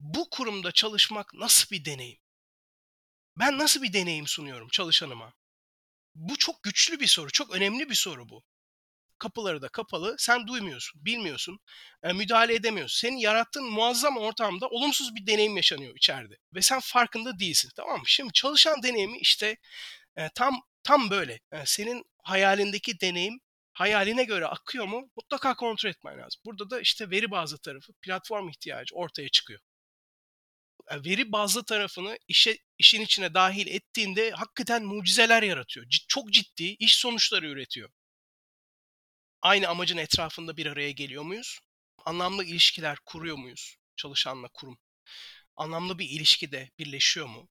bu kurumda çalışmak nasıl bir deneyim? Ben nasıl bir deneyim sunuyorum çalışanıma? Bu çok güçlü bir soru, çok önemli bir soru bu. Kapıları da kapalı, sen duymuyorsun, bilmiyorsun, e, müdahale edemiyorsun. Senin yarattığın muazzam ortamda olumsuz bir deneyim yaşanıyor içeride ve sen farkında değilsin, tamam mı? Şimdi çalışan deneyimi işte e, tam tam böyle. E, senin hayalindeki deneyim hayaline göre akıyor mu? Mutlaka kontrol etmen lazım. Burada da işte veri bazlı tarafı, platform ihtiyacı ortaya çıkıyor veri bazlı tarafını işe işin içine dahil ettiğinde hakikaten mucizeler yaratıyor. C- çok ciddi iş sonuçları üretiyor. Aynı amacın etrafında bir araya geliyor muyuz? Anlamlı ilişkiler kuruyor muyuz çalışanla kurum? Anlamlı bir ilişkide birleşiyor mu?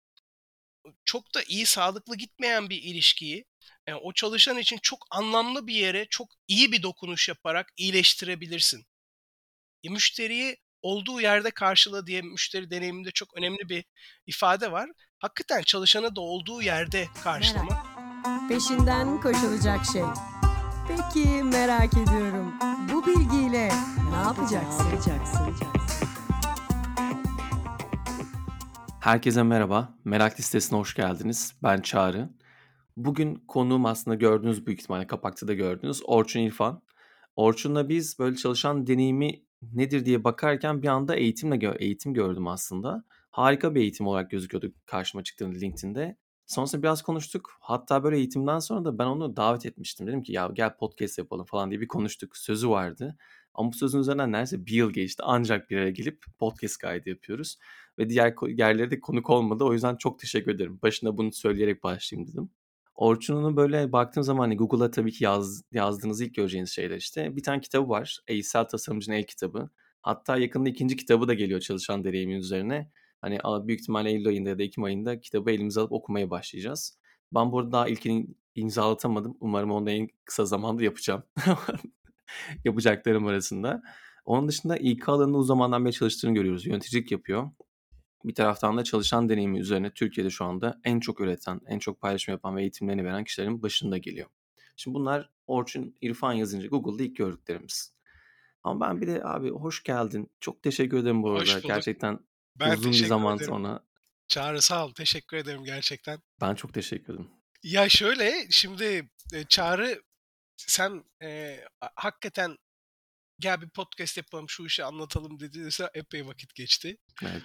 Çok da iyi, sağlıklı gitmeyen bir ilişkiyi yani o çalışan için çok anlamlı bir yere çok iyi bir dokunuş yaparak iyileştirebilirsin. E, müşteriyi olduğu yerde karşıla diye müşteri deneyiminde çok önemli bir ifade var. Hakikaten çalışanı da olduğu yerde karşılama. Peşinden koşulacak şey. Peki merak ediyorum. Bu bilgiyle ne yapacaksın? Herkese merhaba. Merak listesine hoş geldiniz. Ben Çağrı. Bugün konuğum aslında gördüğünüz büyük ihtimalle kapakta da gördünüz. Orçun İrfan. Orçun'la biz böyle çalışan deneyimi nedir diye bakarken bir anda eğitimle gö eğitim gördüm aslında. Harika bir eğitim olarak gözüküyordu karşıma çıktığında LinkedIn'de. Sonrasında biraz konuştuk. Hatta böyle eğitimden sonra da ben onu davet etmiştim. Dedim ki ya gel podcast yapalım falan diye bir konuştuk. Sözü vardı. Ama bu sözün üzerinden neredeyse bir yıl geçti. Ancak bir araya gelip podcast kaydı yapıyoruz. Ve diğer yerlere de konuk olmadı. O yüzden çok teşekkür ederim. Başında bunu söyleyerek başlayayım dedim. Orçun'un böyle baktığım zaman hani Google'a tabii ki yaz, yazdığınız ilk göreceğiniz şeyler işte. Bir tane kitabı var. Eğitsel Tasarımcının El kitabı. Hatta yakında ikinci kitabı da geliyor çalışan deneyimin üzerine. Hani büyük ihtimalle Eylül ayında ya da Ekim ayında kitabı elimize alıp okumaya başlayacağız. Ben burada daha ilkini imzalatamadım. Umarım onu en kısa zamanda yapacağım. Yapacaklarım arasında. Onun dışında İK alanında uzun zamandan beri çalıştığını görüyoruz. Yöneticilik yapıyor bir taraftan da çalışan deneyimi üzerine Türkiye'de şu anda en çok üreten, en çok paylaşım yapan ve eğitimlerini veren kişilerin başında geliyor. Şimdi bunlar Orçun İrfan yazınca Google'da ilk gördüklerimiz. Ama ben bir de abi hoş geldin. Çok teşekkür ederim bu arada. Gerçekten ben uzun bir zaman ederim. sonra. Çağrı sağ ol. Teşekkür ederim gerçekten. Ben çok teşekkür ederim. Ya şöyle şimdi e, Çağrı sen e, hakikaten gel bir podcast yapalım şu işi anlatalım dediğinizde epey vakit geçti. Evet.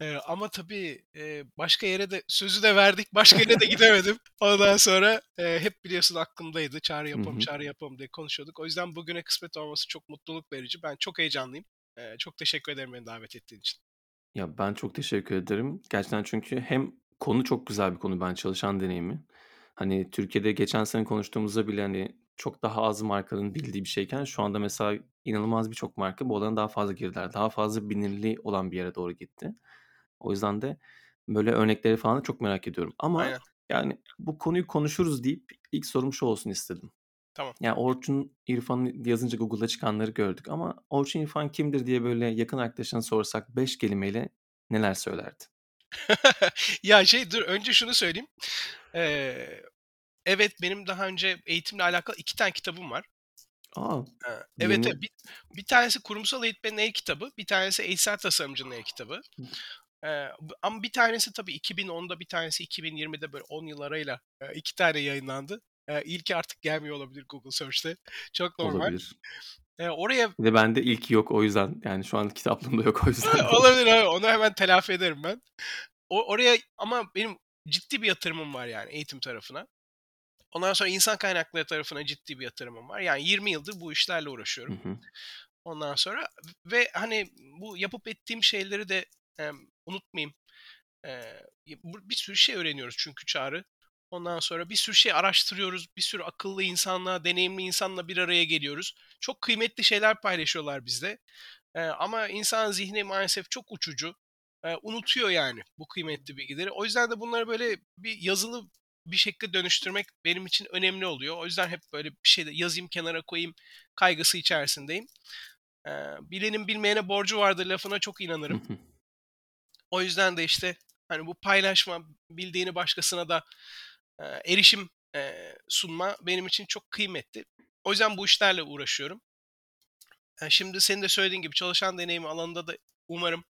Ee, ama tabii e, başka yere de sözü de verdik. Başka yere de gidemedim. Ondan sonra e, hep biliyorsun aklımdaydı. Çağrı yapalım, çağrı yapalım diye konuşuyorduk. O yüzden bugüne kısmet olması çok mutluluk verici. Ben çok heyecanlıyım. E, çok teşekkür ederim beni davet ettiğin için. Ya ben çok teşekkür ederim. Gerçekten çünkü hem konu çok güzel bir konu ben çalışan deneyimi. Hani Türkiye'de geçen sene konuştuğumuzda bile hani çok daha az markanın bildiği bir şeyken şu anda mesela inanılmaz birçok marka bu alana daha fazla girdiler. Daha fazla bilinirliği olan bir yere doğru gitti. O yüzden de böyle örnekleri falan da çok merak ediyorum. Ama Aynen. yani bu konuyu konuşuruz deyip ilk sorum şu olsun istedim. Tamam. Yani Orçun İrfan yazınca Google'da çıkanları gördük ama Orçun İrfan kimdir diye böyle yakın arkadaşına sorsak 5 kelimeyle neler söylerdi? ya şey dur önce şunu söyleyeyim. Ee, evet benim daha önce eğitimle alakalı iki tane kitabım var. Aa, evet, evet bir, bir tanesi kurumsal eğitmenin el kitabı, bir tanesi eğitsel tasarımcının el kitabı. Ee, ama bir tanesi tabii 2010'da bir tanesi 2020'de böyle 10 yıl arayla e, iki tane yayınlandı. E, ilki artık gelmiyor olabilir Google Search'te. Çok normal. Olabilir. E, oraya... Bir de bende ilk yok o yüzden. Yani şu an kitaplığımda yok o yüzden. olabilir abi. Onu hemen telafi ederim ben. O, oraya ama benim ciddi bir yatırımım var yani eğitim tarafına. Ondan sonra insan kaynakları tarafına ciddi bir yatırımım var. Yani 20 yıldır bu işlerle uğraşıyorum. Hı hı. Ondan sonra ve hani bu yapıp ettiğim şeyleri de unutmayayım. E, bir sürü şey öğreniyoruz çünkü çağrı. Ondan sonra bir sürü şey araştırıyoruz. Bir sürü akıllı insanla, deneyimli insanla bir araya geliyoruz. Çok kıymetli şeyler paylaşıyorlar bizde. E, ama insan zihni maalesef çok uçucu. E, unutuyor yani bu kıymetli bilgileri. O yüzden de bunları böyle bir yazılı bir şekilde dönüştürmek benim için önemli oluyor. O yüzden hep böyle bir şey de yazayım kenara koyayım kaygısı içerisindeyim. E, bilenin bilmeyene borcu vardır lafına çok inanırım. O yüzden de işte hani bu paylaşma, bildiğini başkasına da e, erişim e, sunma benim için çok kıymetli. O yüzden bu işlerle uğraşıyorum. Yani şimdi senin de söylediğin gibi çalışan deneyimi alanında da umarım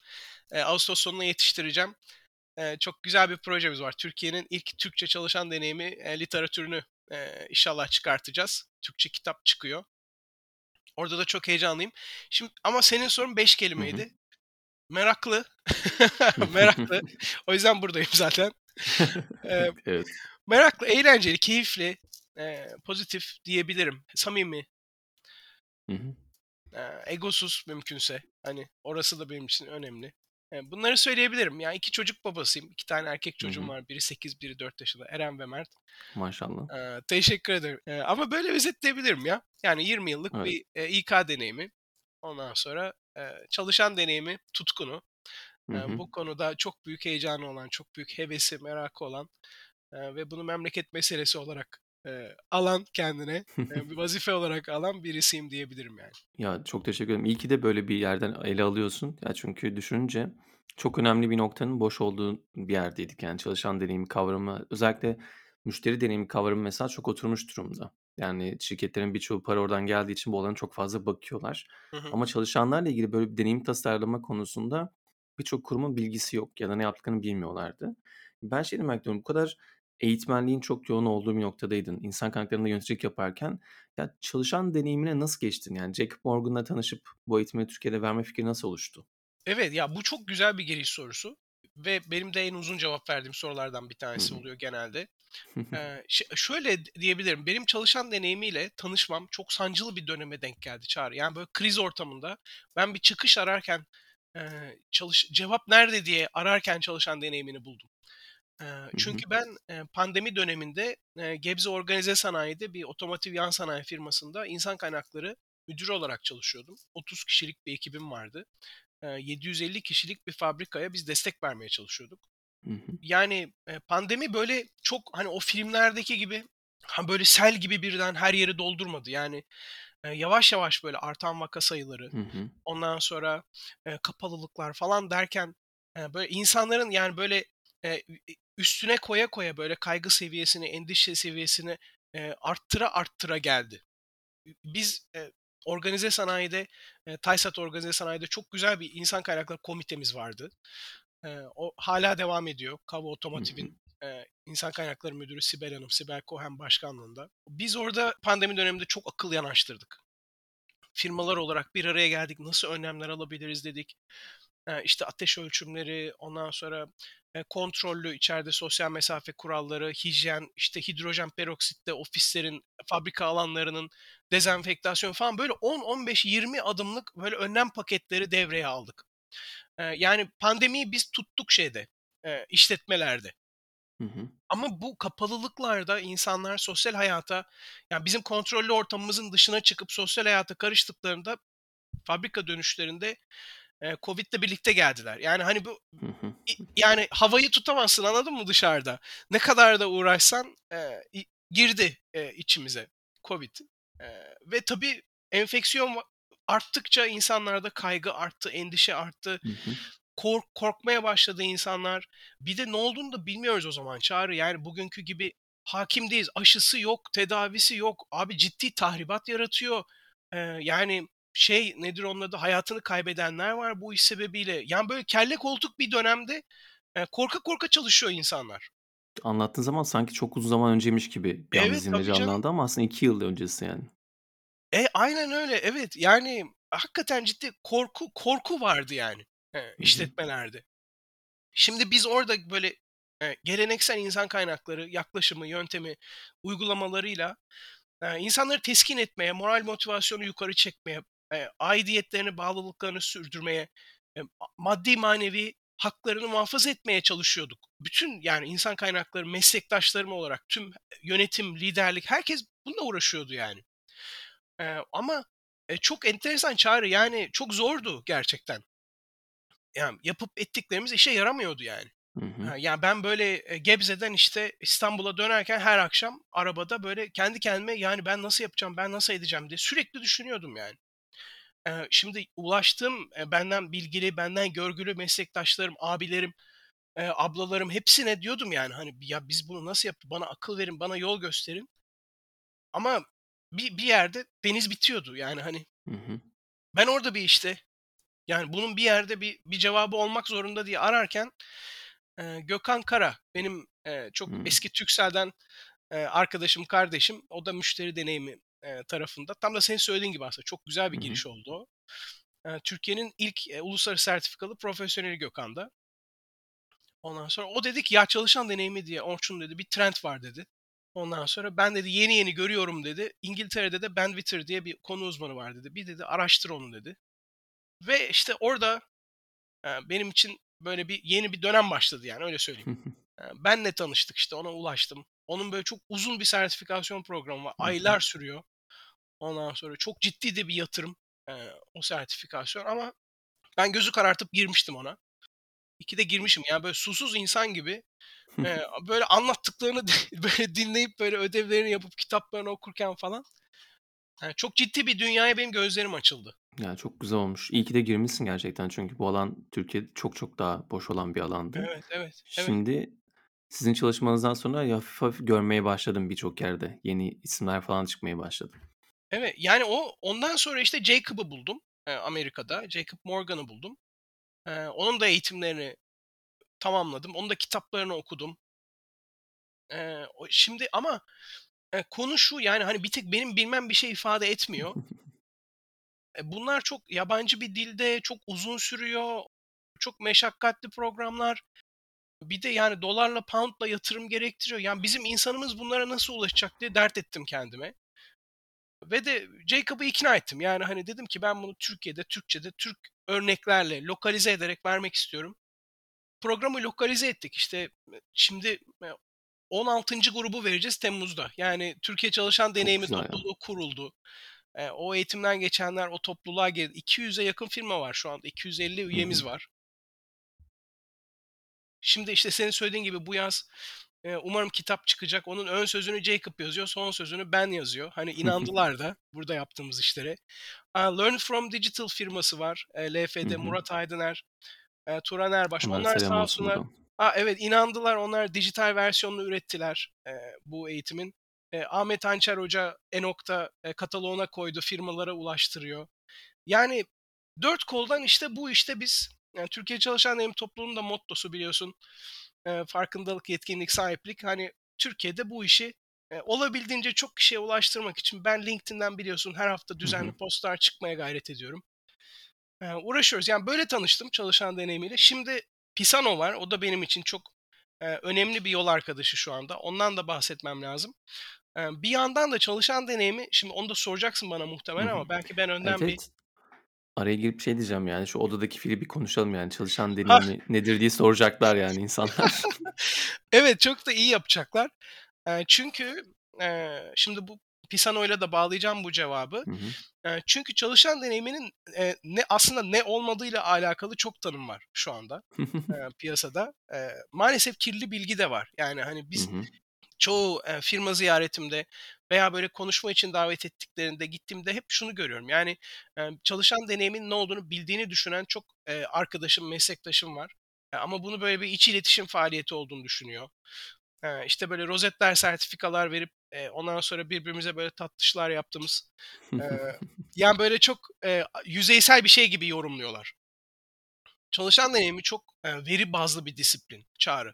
Eee, ağustos sonuna yetiştireceğim. Eee, çok güzel bir projemiz var. Türkiye'nin ilk Türkçe çalışan deneyimi, eee, literatürünü, eee, inşallah çıkartacağız. Türkçe kitap çıkıyor. Orada da çok heyecanlıyım. Şimdi ama senin sorun 5 Hı hı. Meraklı. Meraklı. O yüzden buradayım zaten. Evet. meraklı, eğlenceli, keyifli, pozitif diyebilirim. Samimi. Hı hı. Eee, egosuz mümkünse. Hani orası da benim için önemli. Bunları söyleyebilirim. Ya 2 çocuk babasıyım. 2 tane erkek çocuğum hı. var. Biri 8, biri 4 yaşında. Eren ve Mert. Maşallah. Eee, teşekkür ederim. Eee, ama böyle özetleyebilirim ya. Yani 20 yıllık Evet. bir, eee, İK deneyimi. Ondan sonra, eee, çalışan deneyimi, tutkunu. Hı hı. bu konuda çok büyük heyecanı olan, çok büyük hevesi, merakı olan, eee, ve bunu memleket meselesi olarak, eee, alan kendine, eee, bir vazife olarak alan birisiyim diyebilirim yani. Ya, çok teşekkür ederim. İyi ki de böyle bir yerden ele alıyorsun. Ya, çünkü düşününce çok önemli bir noktanın boş olduğu bir yerdeydik. Yani çalışan deneyimi kavramı, özellikle müşteri deneyimi kavramı mesela çok oturmuş durumda. Yani şirketlerin birçoğu para oradan geldiği için bu alana çok fazla bakıyorlar. Hı hı. Ama çalışanlarla ilgili böyle bir deneyim tasarlama konusunda birçok kurumun bilgisi yok ya da ne yaptıklarını bilmiyorlardı. Ben şeyi merak ediyorum, bu kadar eğitmenliğin çok yoğun olduğu bir noktadaydın. İnsan kaynaklarında yöneticilik yaparken ya, çalışan deneyimine nasıl geçtin? Yani Jacob Morgan'la tanışıp bu eğitimi Türkiye'de verme fikri nasıl oluştu? Evet, ya bu çok güzel bir giriş sorusu ve benim de en uzun cevap verdiğim sorulardan bir tanesi oluyor genelde. Eee, ş şöyle diyebilirim, benim çalışan deneyimiyle tanışmam çok sancılı bir döneme denk geldi Çağrı. Yani, böyle kriz ortamında ben bir çıkış ararken, eee, çalış cevap nerede diye ararken çalışan deneyimini buldum. Hı. çünkü ben, eee, pandemi döneminde, eee, Gebze Organize Sanayi'de bir otomotiv yan sanayi firmasında insan kaynakları müdürü olarak çalışıyordum. 30 kişilik bir ekibim vardı. Eee, 750 kişilik bir fabrikaya biz destek vermeye çalışıyorduk. Hı hı. Yani, pandemi böyle çok, hani, o filmlerdeki gibi, ha, böyle sel gibi birden her yeri doldurmadı. Yani, yavaş yavaş böyle artan vaka sayıları, Hı hı. ondan sonra, kapalılıklar falan derken, böyle insanların, yani, böyle, üstüne koya koya böyle kaygı seviyesini, endişe seviyesini, arttıra arttıra geldi. Biz, organize sanayide, eee, TAYSAT Organize Sanayi'de çok güzel bir insan kaynakları komitemiz vardı. Eee, o hâlâ devam ediyor. Kava. Otomotiv'in, eee, insan kaynakları müdürü Sibel Hanım, Sibel Cohen başkanlığında. Biz orada pandemi döneminde çok akıl yanaştırdık. Firmalar olarak bir araya geldik, nasıl önlemler alabiliriz dedik. Eee, işte ateş ölçümleri, ondan sonra, eee, kontrollü içeride sosyal mesafe kuralları, hijyen, işte hidrojen peroksitle ofislerin, fabrika alanlarının dezenfektasyonu falan böyle 10-15-20 adımlık böyle önlem paketleri devreye aldık. Eee, yani pandemiyi biz tuttuk şeyde, eee, işletmelerde. Hı hı. Ama bu kapalılıklarda insanlar sosyal hayata, yani bizim kontrollü ortamımızın dışına çıkıp sosyal hayata karıştıklarında fabrika dönüşlerinde, eee, COVID'le birlikte geldiler. Yani, hani, bu Hı hı. i yani havayı tutamazsın, anladın mı dışarıda? Ne kadar da uğraşsan, i girdi, eee, içimize COVID. Ve tabii enfeksiyon arttıkça insanlarda kaygı arttı, endişe arttı. Hı hı. Kork korkmaya başladı insanlar. Bir de ne olduğunu da bilmiyoruz o zaman Çağrı. Yani bugünkü gibi hâkim değiliz. Aşısı yok, tedavisi yok. Abi ciddi tahribat yaratıyor. Eee, yani şey, nedir onun adı, hayatını kaybedenler var bu iş sebebiyle. Yani böyle kelle koltuk bir dönemde, eee, korka korka çalışıyor insanlar. Anlattığın zaman sanki çok uzun zaman önceymiş gibi bir Evet, canım. canlandı ama aslında 2 yıl öncesi yani. E, aynen öyle, evet. Yani hakikaten ciddi korku korku vardı yani, hı. işletmelerde. Şimdi biz orada böyle, eee, geleneksel insan kaynakları yaklaşımı, yöntemi, uygulamalarıyla, eee, insanları teskin etmeye, moral motivasyonu yukarı çekmeye, eee, aidiyetlerini, bağlılıklarını sürdürmeye, a maddi manevi haklarını muhafaza etmeye çalışıyorduk. Bütün yani insan kaynakları meslektaşlarım olarak tüm yönetim, liderlik herkes bununla uğraşıyordu yani. Eee, ama, eee, çok enteresan Çağrı, yani çok zordu gerçekten. Yani yapıp ettiklerimiz işe yaramıyordu yani. Hı hı. Ha, ya ben böyle, Gebze'den, işte, İstanbul'a dönerken her akşam arabada böyle kendi kendime, yani, ben nasıl yapacağım, ben nasıl edeceğim diye sürekli düşünüyordum yani. Şimdi ulaştığım, benden bilgili, benden görgülü meslektaşlarım, abilerim, ablalarım hepsine diyordum yani, hani, "Ya, biz bunu nasıl yaptık? Bana akıl verin, bana yol gösterin." Ama bir bir yerde deniz bitiyordu yani, hani. Hı hı. Ben orada bir, işte Yani bunun bir yerde bir bir cevabı olmak zorunda diye ararken, eee, Gökhan Kara benim, eee, çok Hımm. eski Turkcell'den, eee, arkadaşım, kardeşim. O da müşteri deneyimi, eee, tarafında. Tam da senin söylediğin gibi aslında çok güzel bir giriş oldu o. Eee, Türkiye'nin ilk, eee, uluslararası sertifikalı profesyoneli Gökhan'da. Ondan sonra o dedi ki, "Ya çalışan deneyimi diye Orçun" dedi, "bir trend var." dedi. Ondan sonra ben dedi, "Yeni yeni görüyorum." dedi. "İngiltere'de de Ben Witter diye bir konu uzmanı var." dedi. "Bir dedi araştır onu." dedi. Ve işte orada, eee, benim için böyle bir yeni bir dönem başladı yani öyle söyleyeyim. Eee, benle tanıştık işte ona ulaştım. Onun böyle çok uzun bir sertifikasyon programı var. Aylar sürüyor. Ondan sonra çok ciddi de bir yatırım, eee, o sertifikasyon ama ben gözü karartıp girmiştim ona. İyi ki de girmişim. Yani böyle susuz insan gibi, eee, böyle anlattıklarını böyle dinleyip böyle ödevlerini yapıp kitaplarını okurken falan, eee, çok ciddi bir dünyaya benim gözlerim açıldı. Ya, çok güzel olmuş. İyi ki de girmişsin gerçekten çünkü bu alan Türkiye'de çok çok daha boş olan bir alandı. Evet, evet, evet. Şimdi sizin çalışmanızdan sonra hafif hafif görmeye başladım birçok yerde. Yeni isimler falan çıkmaya başladı. Evet, yani o ondan sonra işte Jacob'ı buldum, Amerika'da. Jacob Morgan'ı buldum. Eee, onun da eğitimlerini tamamladım. Onun da kitaplarını okudum. Eee, o şimdi ama, eee, konu şu, yani, hani, bir tek benim bilmem bir şey ifade etmiyor. E, bunlar çok yabancı bir dilde, çok uzun sürüyor, çok meşakkatli programlar. Bir de, yani, dolarla, pound'la yatırım gerektiriyor. Yani, bizim insanımız bunlara nasıl ulaşacak diye dert ettim kendime. Ve de Jacob'ı ikna ettim. Yani, hani, dedim ki ben bunu Türkiye'de, Türkçe'de, Türk örneklerle lokalize ederek vermek istiyorum. Programı lokalize ettik. İşte, e, şimdi, e, 16. grubu vereceğiz Temmuz'da. Yani, Türkiye Çalışan Deneyimi topluluğu kuruldu. Eee, o eğitimden geçenler o topluluğa girdi. 200'e yakın firma var şu anda. 250 Hı hı. üyemiz var. Şimdi, işte, senin söylediğin gibi bu yaz, umarım kitap çıkacak. Onun ön sözünü Jacob yazıyor, son sözünü ben yazıyor. Hani, inandılar da burada yaptığımız işlere. Learn from Digital firması var. Hı. Murat Aydıner, eee, Turan Erbaş. Onlara Onlar sağ olsun olsunlar buradan. A, evet, inandılar. Onlar dijital versiyonunu ürettiler, eee, bu eğitimin. Eee, Ahmet Hançer Hoca e-Nokta, eee, kataloğuna koydu, firmalara ulaştırıyor. Yani, dört koldan, işte, bu işte biz, yani, Türkiye Çalışan Deneyimi Topluluğu'nun da mottosu biliyorsun, eee, farkındalık, yetkinlik, sahiplik. Hani, Türkiye'de bu işi, eee, olabildiğince çok kişiye ulaştırmak için ben LinkedIn'den biliyorsun her hafta düzenli hı. postlar çıkmaya gayret ediyorum. Eee, uğraşıyoruz. Yani, böyle tanıştım çalışan deneyimiyle. Şimdi Pisano var. O da benim için çok, eee, önemli bir yol arkadaşı şu anda. Ondan da bahsetmem lazım. Eee, bir yandan da çalışan deneyimi Şimdi onu da soracaksın bana muhtemelen hı. ama belki ben Evet, önden bir evet. Araya girip şey diyeceğim, yani, şu odadaki fili bir konuşalım, yani, çalışan deneyimi nedir diye soracaklar, yani, insanlar. Evet, çok da iyi yapacaklar. Eee, çünkü, eee, şimdi bu Pisano'yla da bağlayacağım bu cevabı. Hı hı. Eee, çünkü çalışan deneyiminin, eee, ne aslında ne olmadığıyla alakalı çok tanım var şu anda, eee, piyasada. Eee, maalesef kirli bilgi de var. Yani, hani, Hı biz hı. Çoğu, eee, firma ziyaretimde veya böyle konuşma için davet ettiklerinde gittiğimde hep şunu görüyorum. Yani, çalışan deneyiminin ne olduğunu bildiğini düşünen çok, arkadaşım, meslektaşım var. Eee, ama bunu böyle bir iç iletişim faaliyeti olduğunu düşünüyor. Eee, işte, böyle rozetler, sertifikalar verip, eee, ondan sonra birbirimize böyle tatlışlar yaptığımız, yani, böyle çok, yüzeysel bir şey gibi yorumluyorlar. Çalışan deneyimi çok, veri bazlı bir disiplin, Çağrı.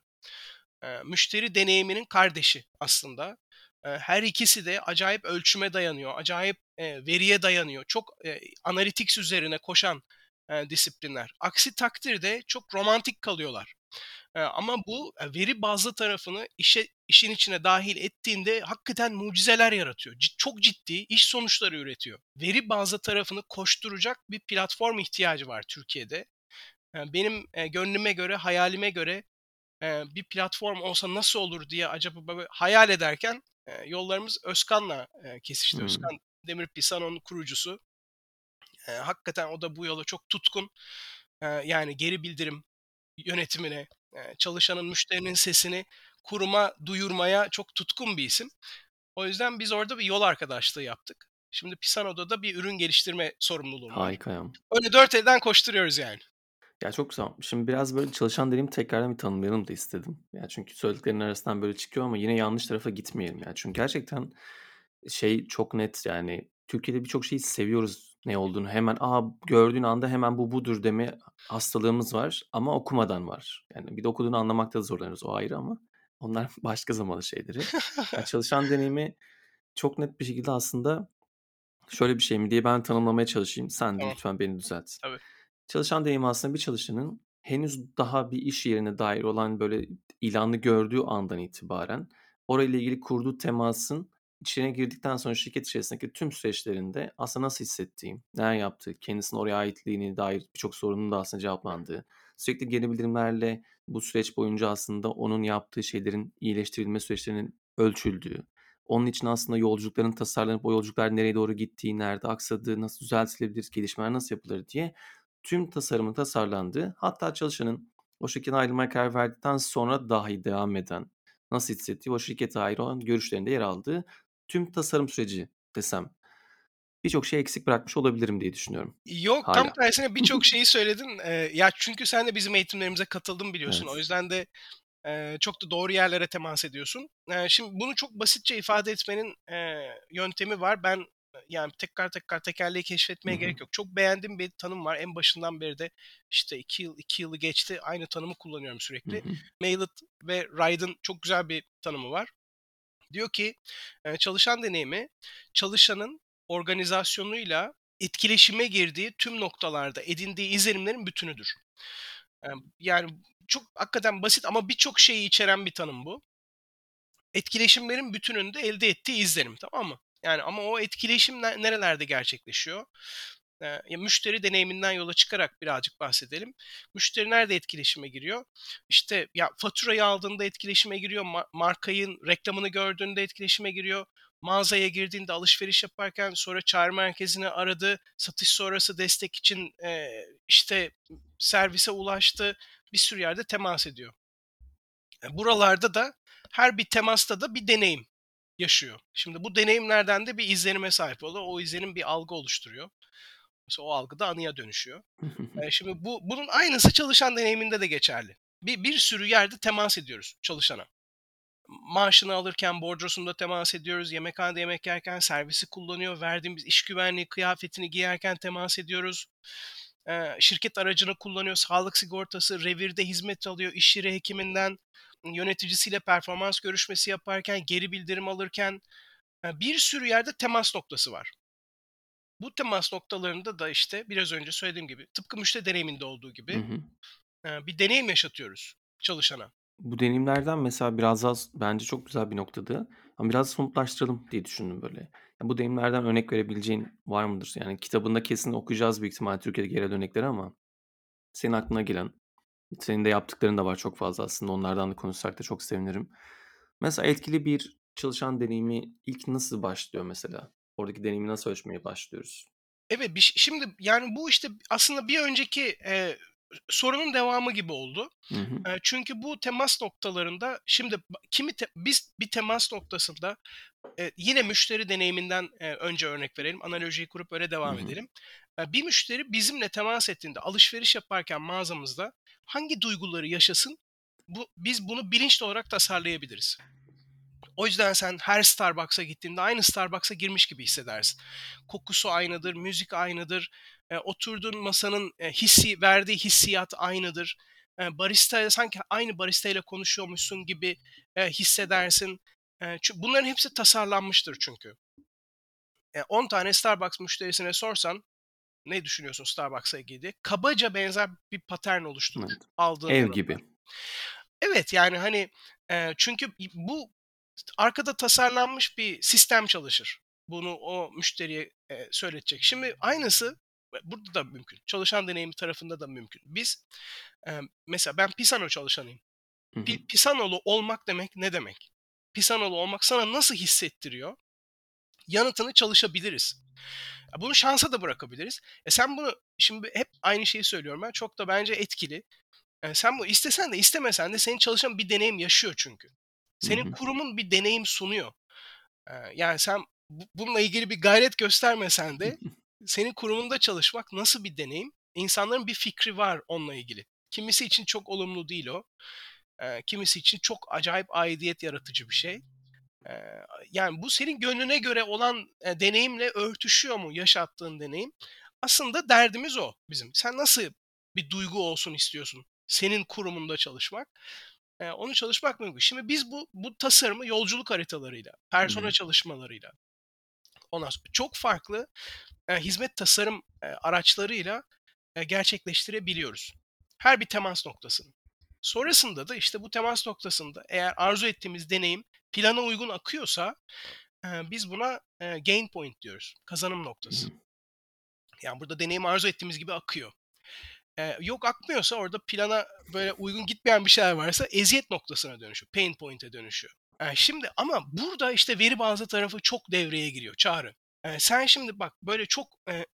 Müşteri deneyiminin kardeşi aslında. Her ikisi de acayip ölçüme dayanıyor, acayip, veriye dayanıyor. Çok, analytics üzerine koşan, disiplinler. Aksi takdirde çok romantik kalıyorlar. Ama bu, veri bazlı tarafını işe işin içine dâhil ettiğinde hakikaten mucizeler yaratıyor. Çok ciddi iş sonuçları üretiyor. Veri bazlı tarafını koşturacak bir platform ihtiyacı var Türkiye'de. Benim, gönlüme göre, hayalime göre, eee, bir platform olsa nasıl olur diye acaba böyle hayal ederken, eee, yollarımız Özkan'la, eee, kesişti. Hımm. Özkan Demir Pisano'nun kurucusu. Eee, hakikaten o da bu yola çok tutkun. Eee, yani geri bildirim yönetimine, eee, çalışanın, müşterinin sesini kuruma duyurmaya çok tutkun bir isim. O yüzden biz orada bir yol arkadaşlığı yaptık. Şimdi Pisano'da da bir ürün geliştirme sorumluluğum var. Harika ya. Öyle dört elden koşturuyoruz yani. Ya, çok güzel. Şimdi biraz böyle çalışan deneyimi tekrardan bir tanımlayalım da istedim. Ya, çünkü söylediklerinin arasından böyle çıkıyor ama yine yanlış tarafa gitmeyelim ya. Çünkü gerçekten şey çok net, yani, Türkiye'de birçok şeyi seviyoruz ne olduğunu hemen, a, gördüğün anda hemen bu budur deme hastalığımız var ama okumadan var. Yani bir de okuduğunu anlamakta zorlanıyoruz, o ayrı ama onlar başka zamanın şeyleri. Ya, çalışan deneyimi çok net bir şekilde aslında şöyle bir şey mi diye ben tanımlamaya çalışayım. Sen de Tamam. lütfen beni düzelt. Tabii. Çalışan deneyimi aslında bir çalışanın henüz daha bir iş yerine dair olan böyle ilanı gördüğü andan itibaren orayla ilgili kurduğu temasın içine girdikten sonra şirket içerisindeki tüm süreçlerinde aslında nasıl hissettiği, neler yaptığı, kendisinin oraya aitliğine dair birçok sorunun da aslında cevaplandığı, sürekli geri bildirimlerle bu süreç boyunca aslında onun yaptığı şeylerin iyileştirilme süreçlerinin ölçüldüğü, onun için aslında yolculukların tasarlanıp o yolculuklar nereye doğru gittiği, nerede aksadığı, nasıl düzeltilebilir, gelişmeler nasıl yapılır diye tüm tasarımın tasarlandığı, hatta çalışanın o şirketten ayrılmaya karar verdikten sonra dahi devam eden, nasıl hissettiği, o şirkete ait olan görüşlerinde yer aldığı tüm tasarım süreci desem birçok şey eksik bırakmış olabilirim diye düşünüyorum. Yok, tam Hâlâ. tersine birçok şeyi söyledin. Eee, ya, çünkü sen de bizim eğitimlerimize katıldın biliyorsun. O Evet. yüzden de, eee, çok da doğru yerlere temas ediyorsun. Eee, şimdi bunu çok basitçe ifade etmenin, eee, yöntemi var. Ben, yani, tekrar tekrar tekerleği keşfetmeye hı. gerek yok. Çok beğendiğim bir tanım var. En başından beri de, işte, 2 yıl 2 yılı geçti, aynı tanımı kullanıyorum sürekli. hı. Mailed ve Ryd'ın çok güzel bir tanımı var. Diyor ki, çalışan deneyimi, çalışanın organizasyonuyla etkileşime girdiği tüm noktalarda edindiği izlenimlerin bütünüdür. Yani, çok hakikaten basit ama birçok şeyi içeren bir tanım bu. Etkileşimlerin bütününde elde ettiği izlenim, tamam mı? Yani, ama o etkileşim ne nerelerde gerçekleşiyor? Ya, müşteri deneyiminden yola çıkarak birazcık bahsedelim. Müşteri nerede etkileşime giriyor? İşte, ya, faturayı aldığında etkileşime giriyor, ma markanın reklamını gördüğünde etkileşime giriyor, mağazaya girdiğinde, alışveriş yaparken, sonra çağrı merkezini aradı, satış sonrası destek için, eee, işte, servise ulaştı, bir sürü yerde temas ediyor. E, buralarda da her bir temasta da bir deneyim yaşıyor. Şimdi bu deneyimlerden de bir izlenime sahip oluyor. O izlenim bir algı oluşturuyor. Mesela o algı da anıya dönüşüyor. Eee, şimdi bu bunun aynısı çalışan deneyiminde de geçerli. Bir bir sürü yerde temas ediyoruz çalışana. Maaşını alırken bordrosunda temas ediyoruz, yemekhanede yemek yerken servisi kullanıyor, verdiğimiz iş güvenliği kıyafetini giyerken temas ediyoruz. Şirket aracını kullanıyor, sağlık sigortası, revirde hizmet alıyor, iş yeri hekiminden, yöneticisiyle performans görüşmesi yaparken, geri bildirim alırken, eee, bir sürü yerde temas noktası var. Bu temas noktalarında da, işte, biraz önce söylediğim gibi, tıpkı müşteri deneyiminde olduğu Hı gibi, hı. eee, bir deneyim yaşatıyoruz çalışana. Bu deneyimlerden mesela biraz s bence çok güzel bir noktadı ama biraz somutlaştıralım diye düşündüm böyle. Ya, bu deneyimlerden örnek verebileceğin var mıdır? Yani kitabında kesin okuyacağız büyük ihtimalle Türkiye'deki geri dönekleri ama senin aklına gelen, senin de yaptıkların da var çok fazla aslında onlardan da konuşsak da çok sevinirim. Mesela etkili bir çalışan deneyimi ilk nasıl başlıyor mesela? Oradaki deneyimi nasıl ölçmeye başlıyoruz? Evet, bir şimdi, yani, bu, işte, aslında bir önceki, eee, sorunun devamı gibi oldu. Hı hı. Eee, çünkü bu temas noktalarında şimdi kimi te biz bir temas noktasında, eee, yine müşteri deneyiminden, eee, önce örnek verelim, analojiyi kurup öyle Hı devam hı. edelim. Bir müşteri bizimle temas ettiğinde, alışveriş yaparken mağazamızda hangi duyguları yaşasın, bu biz bunu bilinçli olarak tasarlayabiliriz. O yüzden sen her Starbucks'a gittiğinde aynı Starbucks'a girmiş gibi hissedersin. Kokusu aynıdır, müzik aynıdır, eee, oturduğun masanın, eee, hissi verdiği hissiyat aynıdır. Eee, baristayla sanki aynı baristayla konuşuyormuşsun gibi, eee, hissedersin. Eee, çü bunların hepsi tasarlanmıştır çünkü. 10 tane Starbucks müşterisine sorsan, "Ne düşünüyorsun Starbucks'la ilgili?" kabaca benzer bir patern oluşturur Evet. aldığın Ev gibi. Evet, yani, hani, eee, çünkü bu arkada tasarlanmış bir sistem çalışır. Bunu o müşteriye, eee, söyletecek. Şimdi aynısı e, burada da mümkün. Çalışan deneyimi tarafında da mümkün. Biz, emm, mesela ben Pisano çalışanıyım. Hı hı. Pi Pisanolu olmak demek ne demek? Pisanolu olmak sana nasıl hissettiriyor? Yanıtını çalışabiliriz. Ya, bunu şansa da bırakabiliriz. E, sen bunu şimdi hep aynı şeyi söylüyorum ben, çok da bence etkili. Eee, sen bunu istesen de istemesen de senin çalışan bir deneyim yaşıyor çünkü. Senin hı. kurumun bir deneyim sunuyor. Eee, yani, sen bu bununla ilgili bir gayret göstermesen de senin kurumunda çalışmak nasıl bir deneyim? İnsanların bir fikri var onunla ilgili. Kimisi için çok olumlu değil o. Eee, kimisi için çok acayip aidiyet yaratıcı bir şey. Yani bu senin gönlüne göre olan, deneyimle örtüşüyor mu yaşattığın deneyim? Aslında derdimiz o bizim. Sen nasıl bir duygu olsun istiyorsun senin kurumunda çalışmak? Onu çalışmak mümkün. Şimdi biz bu bu tasarımı yolculuk haritalarıyla, persona hı. çalışmalarıyla, ondan sonra çok farklı, hizmet tasarım, araçlarıyla, gerçekleştirebiliyoruz. Her bir temas noktasını. Sonrasında da işte bu temas noktasında eğer arzu ettiğimiz deneyim plana uygun akıyorsa, eee, biz buna, eee, gain point diyoruz. Kazanım noktası. Yani burada deneyim arzu ettiğimiz gibi akıyor. Eee, yok akmıyorsa orada plana böyle uygun gitmeyen bir şeyler varsa eziyet noktasına dönüşüyor. Pain point'e dönüşüyor. Eee, şimdi ama burada işte veri bazlı tarafı çok devreye giriyor Çağrı. Eee, sen şimdi bak böyle çok, eee,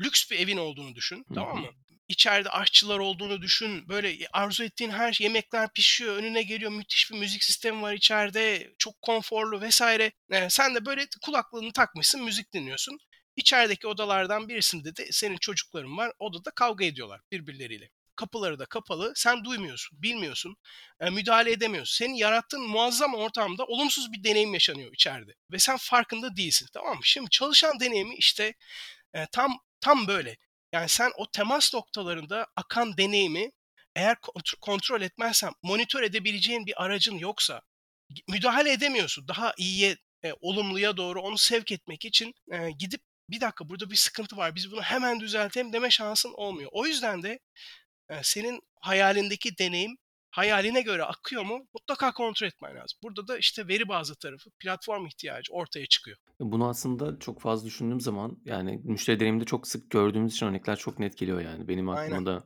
lüks bir evin olduğunu düşün, tamam mı? İçeride aşçılar olduğunu düşün. Böyle arzu ettiğin her şey yemekler pişiyor, önüne geliyor, müthiş bir müzik sistemi var içeride, çok konforlu vesaire. Eee, sen de böyle kulaklığını takmışsın, müzik dinliyorsun. İçerideki odalardan birisinde de senin çocukların var. Odada kavga ediyorlar birbirleriyle. Kapıları da kapalı. Sen duymuyorsun, bilmiyorsun, eee, müdahale edemiyorsun. Senin yarattığın muazzam ortamda olumsuz bir deneyim yaşanıyor içeride ve sen farkında değilsin, tamam mı? Şimdi çalışan deneyimi işte, eee, tam tam böyle. Yani sen o temas noktalarında akan deneyimi eğer kontr kontrol etmezsen, monitör edebileceğin bir aracın yoksa, müdahale edemiyorsun. Daha iyiye, eee, olumluya doğru onu sevk etmek için, eee, gidip "Bir dakika, burada bir sıkıntı var, biz bunu hemen düzeltelim." deme şansın olmuyor. O yüzden de, eee, senin hayalindeki deneyim hayaline göre akıyor mu mutlaka kontrol etmen lazım. Burada da işte veri bazlı tarafı, platform ihtiyacı ortaya çıkıyor. Bunu aslında çok fazla düşündüğüm zaman, yani müşteri deneyiminde çok sık gördüğümüz için örnekler çok net geliyor yani. Benim Aynen. aklıma da,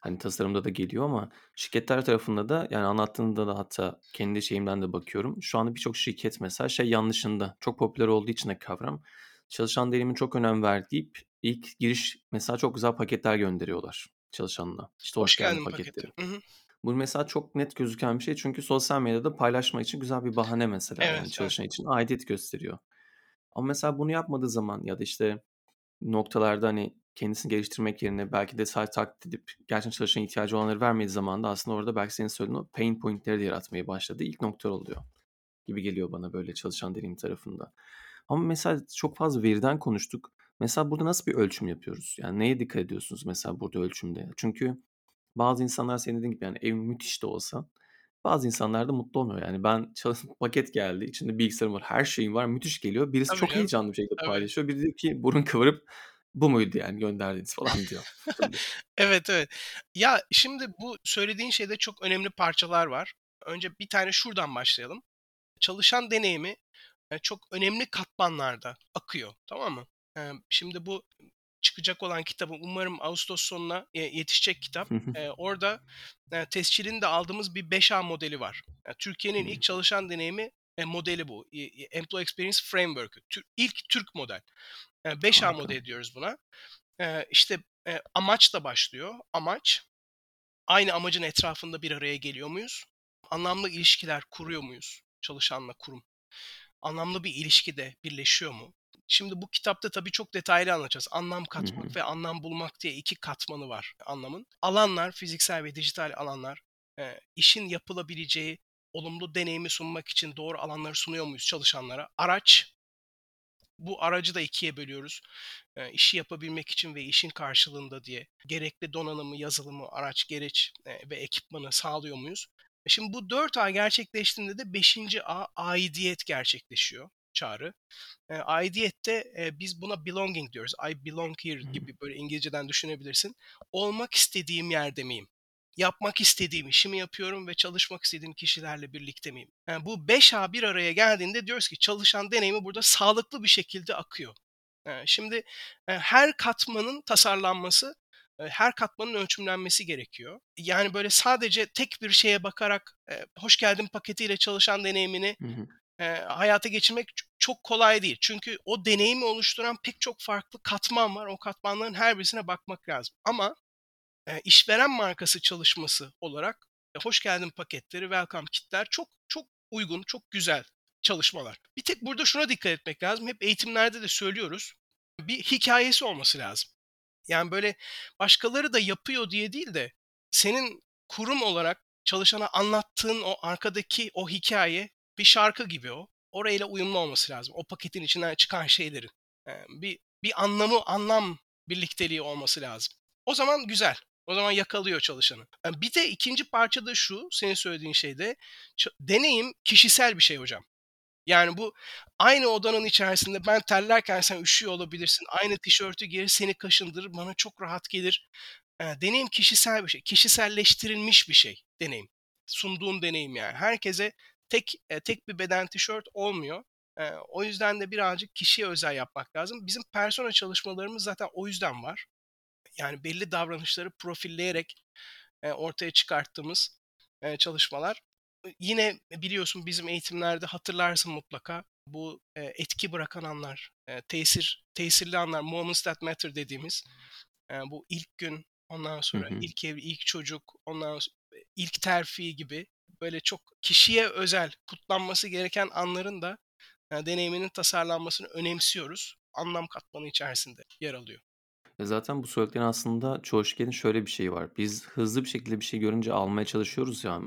hani, tasarımda da geliyor ama şirketler tarafında da, yani anlattığında da hatta kendi şeyimden de bakıyorum. Şu anda birçok şirket mesela şey yanlışında, çok popüler olduğu için de kavram, çalışan deneyimine çok önem ver deyip ilk giriş mesela çok güzel paketler gönderiyorlar çalışanına. İşte Hoş hoş geldin geldin paketi. paketleri. Hı hı. Bu mesela çok net gözüken bir şey çünkü sosyal medyada paylaşmak için güzel bir bahane mesela Evet, yani evet. çalışan için aidiyet gösteriyor. Ama mesela bunu yapmadığı zaman ya da işte noktalarda, hani, kendisini geliştirmek yerine belki de sadece taklit edip gerçekten çalışana ihtiyacı olanları vermediği zaman da aslında orada belki senin söylediğin o pain point'leri de yaratmaya başladığı ilk noktalar oluyor gibi geliyor bana böyle çalışan deneyim tarafında. Ama mesela çok fazla veriden konuştuk. Mesela burada nasıl bir ölçüm yapıyoruz? Yani neye dikkat ediyorsunuz mesela burada ölçümde? Çünkü bazı insanlar senin dediğin gibi yani ev müthiş de olsa bazı insanlar da mutlu olmuyor. Yani ben çalış paket geldi, içinde bilgisayarım var, her şeyim var, müthiş geliyor. Birisi Tabii çok canım. heyecanlı bir şekilde paylaşıyor. Biri diyor ki burun kıvırıp bu muydu yani gönderdiğiniz falan diyor. Evet, evet. Ya, şimdi bu söylediğin şeyde çok önemli parçalar var. Önce bir tane şuradan başlayalım. Çalışan deneyimi, eee, çok önemli katmanlarda akıyor, tamam mı? Emm, şimdi bu çıkacak olan kitabım umarım ağustos sonuna, eee, yetişecek kitap. Eee, orada, eee, tescilini de aldığımız bir 5A modeli var. Ya, Türkiye'nin ilk çalışan deneyimi, eee, modeli bu. İii, Employee Experience Framework'ü. Tür ilk Türk model. Eee, 5A Harika. modeli diyoruz buna. Eee, işte, eee, amaçla başlıyor. Amaç, aynı amacın etrafında bir araya geliyor muyuz? Anlamlı ilişkiler kuruyor muyuz çalışanla kurum? Anlamlı bir ilişkide birleşiyor mu? Şimdi bu kitapta tabii çok detaylı anlatacağız. Anlam katmak ve anlam bulmak diye 2 katmanı var anlamın. Alanlar, fiziksel ve dijital alanlar, eee, işin yapılabileceği olumlu deneyimi sunmak için doğru alanları sunuyor muyuz çalışanlara? Araç, bu aracı da 2'ye bölüyoruz. Eee, işi yapabilmek için ve işin karşılığında diye gerekli donanımı, yazılımı, araç, gereç, eee, ve ekipmanı sağlıyor muyuz? E, şimdi bu 4A gerçekleştiğinde de 5'inci A, aidiyet gerçekleşiyor Çağrı. Eee, aidiyette, eee, biz buna belonging diyoruz. I belong here gibi böyle İngilizceden düşünebilirsin. Olmak istediğim yerde miyim? Yapmak istediğim işimi yapıyorum ve çalışmak istediğim kişilerle birlikte miyim? Yani bu 5A bir araya geldiğinde diyoruz ki çalışan deneyimi burada sağlıklı bir şekilde akıyor. Eee, şimdi, her katmanın tasarlanması, her katmanın ölçümlenmesi gerekiyor. Yani böyle sadece tek bir şeye bakarak, hoş geldin paketiyle çalışan deneyimini, Hı hı. Eee, hayata geçirmek çok kolay değil. Çünkü o deneyimi oluşturan pek çok farklı katman var. O katmanların her birisine bakmak lazım. Ama, eee, işveren markası çalışması olarak, eee, hoş geldin paketleri, welcome kit'ler çok çok uygun, çok güzel çalışmalar. Bir tek burada şuna dikkat etmek lazım. Hep eğitimlerde de söylüyoruz. Bir hikâyesi olması lazım. Yani böyle başkaları da yapıyor diye değil de senin kurum olarak çalışana anlattığın o arkadaki o hikâye bir şarkı gibi o. orayla uyumlu olması lazım. O paketin içinden çıkan şeylerin. Bir bir anlamı, anlam birlikteliği olması lazım. O zaman güzel. O zaman yakalıyor çalışanı. Eee, bir de ikinci parça da şu, senin söylediğin şey de ç deneyim kişisel bir şey hocam. Yani bu aynı odanın içerisinde ben terlerken sen üşüyor olabilirsin. Aynı tişörtü giyer, seni kaşındırır, bana çok rahat gelir. Eee, deneyim kişisel bir şey. Kişiselleştirilmiş bir şey deneyim. Sunduğun deneyim yani. Herkese tek eee, tek bir beden tişört olmuyor. Eee, o yüzden de birazcık kişiye özel yapmak lazım. Bizim persona çalışmalarımız zaten o yüzden var. Yani belli davranışları profilleyerek, eee, ortaya çıkarttığımız, eee, çalışmalar. Iıı, yine biliyorsun bizim eğitimlerde hatırlarsın mutlaka bu, eee, etki bırakan anlar, eee, tesir tesirli anlar, moments that matter dediğimiz, eee, bu ilk gün, ondan Hı sonra hı. ilk ev, ilk çocuk, ondan so eee, ilk terfi gibi böyle çok kişiye özel, kutlanması gereken anların da, eee, deneyiminin tasarlanmasını önemsiyoruz. Anlam katmanı içerisinde yer alıyor. E, zaten bu söylediklerin aslında çoğu şirketin şöyle bir şeyi var. Biz hızlı bir şekilde bir şey görünce almaya çalışıyoruz ya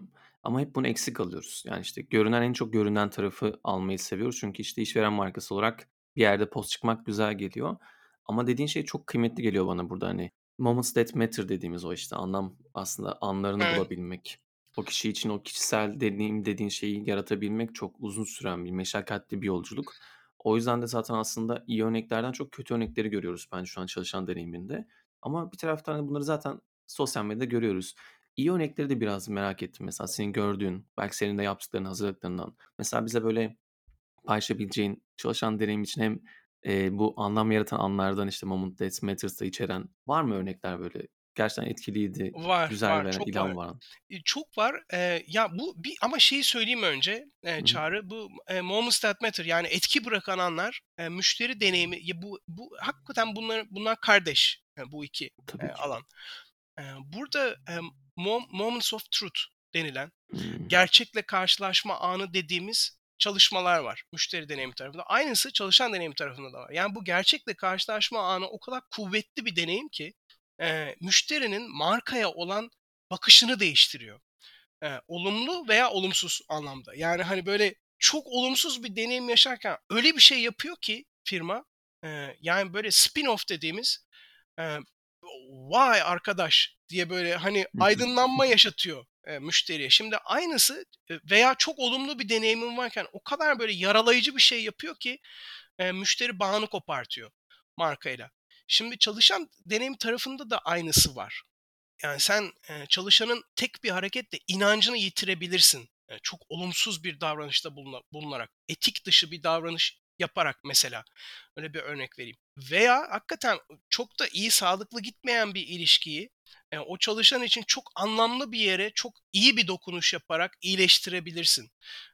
ama hep bunu eksik alıyoruz. Yani, işte, görünen en çok görünen tarafı almayı seviyoruz. Çünkü, işte, işveren markası olarak bir yerde poz çıkmak güzel geliyor. Ama dediğin şey çok kıymetli geliyor bana burada, hani, moments that matter dediğimiz o, işte, anlam aslında anlarını Evet. bulabilmek. O kişi için o kişisel deneyim dediğin şeyi yaratabilmek çok uzun süren bir, meşakkatli bir yolculuk. O yüzden de zaten aslında iyi örneklerden çok kötü örnekleri görüyoruz bence şu an çalışan deneyiminde. Ama bir taraftan da bunları zaten sosyal medyada görüyoruz. İyi örnekleri de biraz merak ettim. Mesela senin gördüğün, belki senin de yaptıkların, hazırladıklarından. Mesela bize böyle paylaşabileceğin, çalışan deneyim için hem, eee, bu anlam yaratan anlardan, işte, moment that matters'ı içeren var mı örnekler böyle gerçekten etkiliydi, Var, güzel var, çok var. ilham varan? İii, çok var. Eee, ya, bu bir ama şeyi söyleyeyim önce, hı. Çağrı, bu, eee, moments that matter yani etki bırakan anlar, eee, müşteri deneyimi, ya, bu bu hakikaten bunlar bunlar kardeş, eee, bu 2 eee, Tabii ki. alan. Eee, burada, emm, mom moments of truth denilen, gerçekle karşılaşma anı dediğimiz çalışmalar var müşteri deneyimi tarafında. Aynısı çalışan deneyimi tarafında da var. Yani bu gerçekle karşılaşma anı o kadar kuvvetli bir deneyim ki, eee, müşterinin markaya olan bakışını değiştiriyor. Eee, olumlu veya olumsuz anlamda. Yani, hani, böyle çok olumsuz bir deneyim yaşarken öyle bir şey yapıyor ki firma, eee, yani, böyle spin-off dediğimiz, eee, "Vay arkadaş!" diye böyle, hani, aydınlanma yaşatıyor, eee, müşteriye. Şimdi aynısı, veya çok olumlu bir deneyimin varken o kadar böyle yaralayıcı bir şey yapıyor ki, eee, müşteri bağını kopartıyor markayla. Şimdi çalışan deneyim tarafında da aynısı var. Yani sen, eee, çalışanın tek bir hareketle inancını yitirebilirsin. Eee, çok olumsuz bir davranışta buluna bulunarak, etik dışı bir davranış yaparak mesela. Öyle bir örnek vereyim. Veya hakikaten çok da iyi, sağlıklı gitmeyen bir ilişkiyi, eee, o çalışan için çok anlamlı bir yere çok iyi bir dokunuş yaparak iyileştirebilirsin.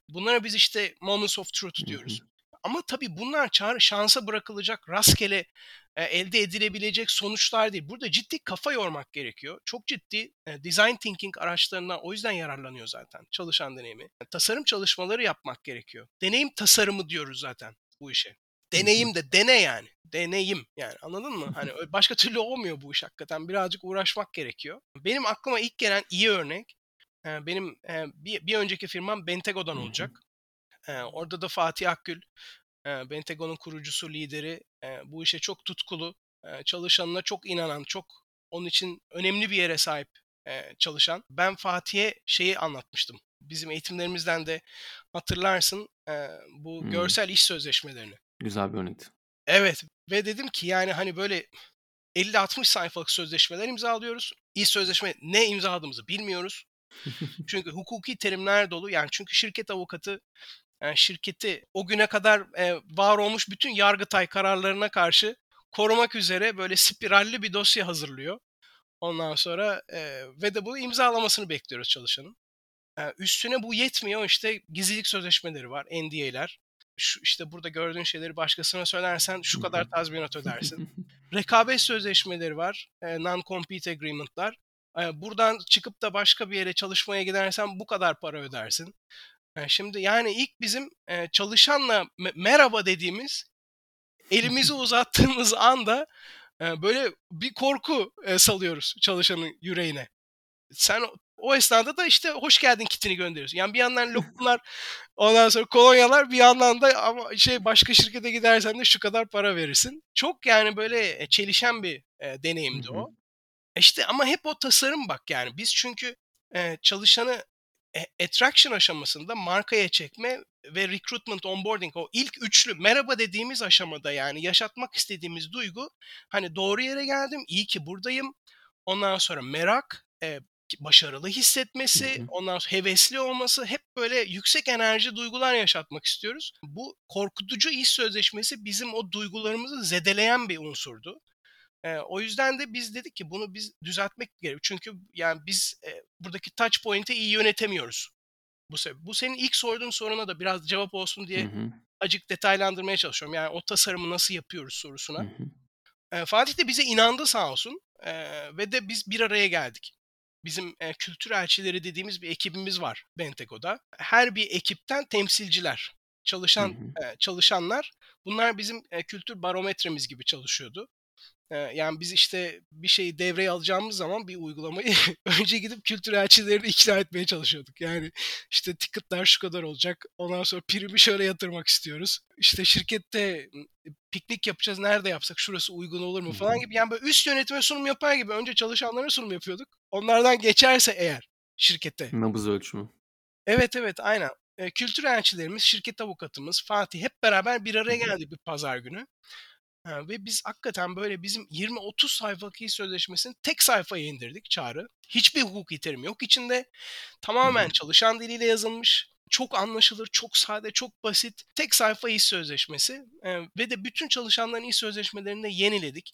Bunlara biz, işte, moments of truth diyoruz. Ama tabii bunlar şansa bırakılacak, rastgele, eee, elde edilebilecek sonuçlar değil. Burada ciddi kafa yormak gerekiyor. Çok ciddi, eee, design thinking araçlarından o yüzden yararlanıyor zaten çalışan deneyimi. Tasarım çalışmaları yapmak gerekiyor. Deneyim tasarımı diyoruz zaten bu işe. Deneyim de dene yani. Deneyim yani anladın mı? Hani, başka türlü olmuyor bu iş hakikaten. Birazcık uğraşmak gerekiyor. Benim aklıma ilk gelen iyi örnek, eee, benim, bir bir önceki firmam Bentego'dan olacak. Eee, orada da Fatih Akgül, eee, Bentego'nun kurucusu, lideri, eee, bu işe çok tutkulu, eee, çalışanına çok inanan, çok onun için önemli bir yere sahip, eee, çalışan. Ben Fatih'e şeyi anlatmıştım. Bizim eğitimlerimizden de hatırlarsın, eee, bu Hımm. görsel iş sözleşmelerini. Güzel bir örnekti. Evet ve dedim ki, yani, hani, böyle 50-60 sayfalık sözleşmeler imzalıyoruz. İş sözleşme ne imzaladığımızı bilmiyoruz. Çünkü hukuki terimler dolu. Yani, çünkü şirket avukatı, eee, şirketi o güne kadar, eee, var olmuş bütün Yargıtay kararlarına karşı korumak üzere böyle spiralli bir dosya hazırlıyor. Ondan sonra, eee, ve de bunu imzalamasını bekliyoruz çalışanın. Eee, üstüne bu yetmiyor, işte, gizlilik sözleşmeleri var, NDA'ler. Şu, işte, burada gördüğün şeyleri başkasına söylersen şu kadar tazminat ödersin. Rekabet sözleşmeleri var, eee, non-compete agreement'lar. Eee, buradan çıkıp da başka bir yere çalışmaya gidersen bu kadar para ödersin. Şimdi, yani, ilk bizim, çalışanla me merhaba dediğimiz, elimizi uzattığımız anda, böyle bir korku, salıyoruz çalışanın yüreğine. Sen o esnada da işte hoş geldin kitini gönderiyorsun. Yani bir yandan lokumlar, ondan sonra kolonyalar bir yandan da ama şey başka şirkete gidersen de şu kadar para verirsin. Çok yani böyle e, çelişen bir e, deneyimdi o. İşte ama hep o tasarım bak yani. Biz çünkü e, çalışanı e, attraction aşamasında markaya çekme ve recruitment onboarding o ilk üçlü merhaba dediğimiz aşamada yani yaşatmak istediğimiz duygu hani doğru yere geldim iyi ki buradayım ondan sonra merak e, başarılı Hı hissetmesi hı. ondan sonra hevesli olması hep böyle yüksek enerji duygular yaşatmak istiyoruz. Bu korkutucu iş sözleşmesi bizim o duygularımızı zedeleyen bir unsurdu. Eee, o yüzden de biz dedik ki bunu biz düzeltmek gerekiyor. Çünkü yani biz, eee, buradaki touch point'i iyi yönetemiyoruz bu sebe Bu senin ilk sorduğun soruna da biraz cevap olsun Hı diye hı. acık detaylandırmaya çalışıyorum. Yani o tasarımı nasıl yapıyoruz Hı sorusuna. hı. Eee, Fatih de bize inandı sağ olsun, eee, ve de biz bir araya geldik. Bizim, eee, kültür elçileri dediğimiz bir ekibimiz var Benteko'da. Her bir ekipten temsilciler, Hı çalışan, hı. eee, çalışanlar. Bunlar bizim, eee, kültür barometremiz gibi çalışıyordu. Yani biz işte bir şeyi devreye alacağımız zaman bir uygulamayı önce gidip kültür elçilerini ikna etmeye çalışıyorduk. Yani işte ticket'lar şu kadar olacak. Ondan sonra primi şöyle yatırmak istiyoruz. İşte şirkette piknik yapacağız. Nerede yapsak? Şurası uygun olur mu falan gibi. Yani böyle üst yönetime sunum yapar gibi önce çalışanlara sunum yapıyorduk. Onlardan geçerse eğer şirkete. Nabız ölçümü. Evet evet aynen. Kültür elçilerimiz, şirket avukatımız Fatih hep beraber bir araya geldik bir pazar günü. Ha, ve biz hakikaten böyle bizim 20-30 sayfalık iş sözleşmesini tek sayfaya indirdik Çağrı. Hiçbir hukuki terim yok içinde. Tamamen hı. çalışan diliyle yazılmış. Çok anlaşılır, çok sade, çok basit. Tek sayfa iş sözleşmesi. Eee, ve de bütün çalışanların iş sözleşmelerini de yeniledik.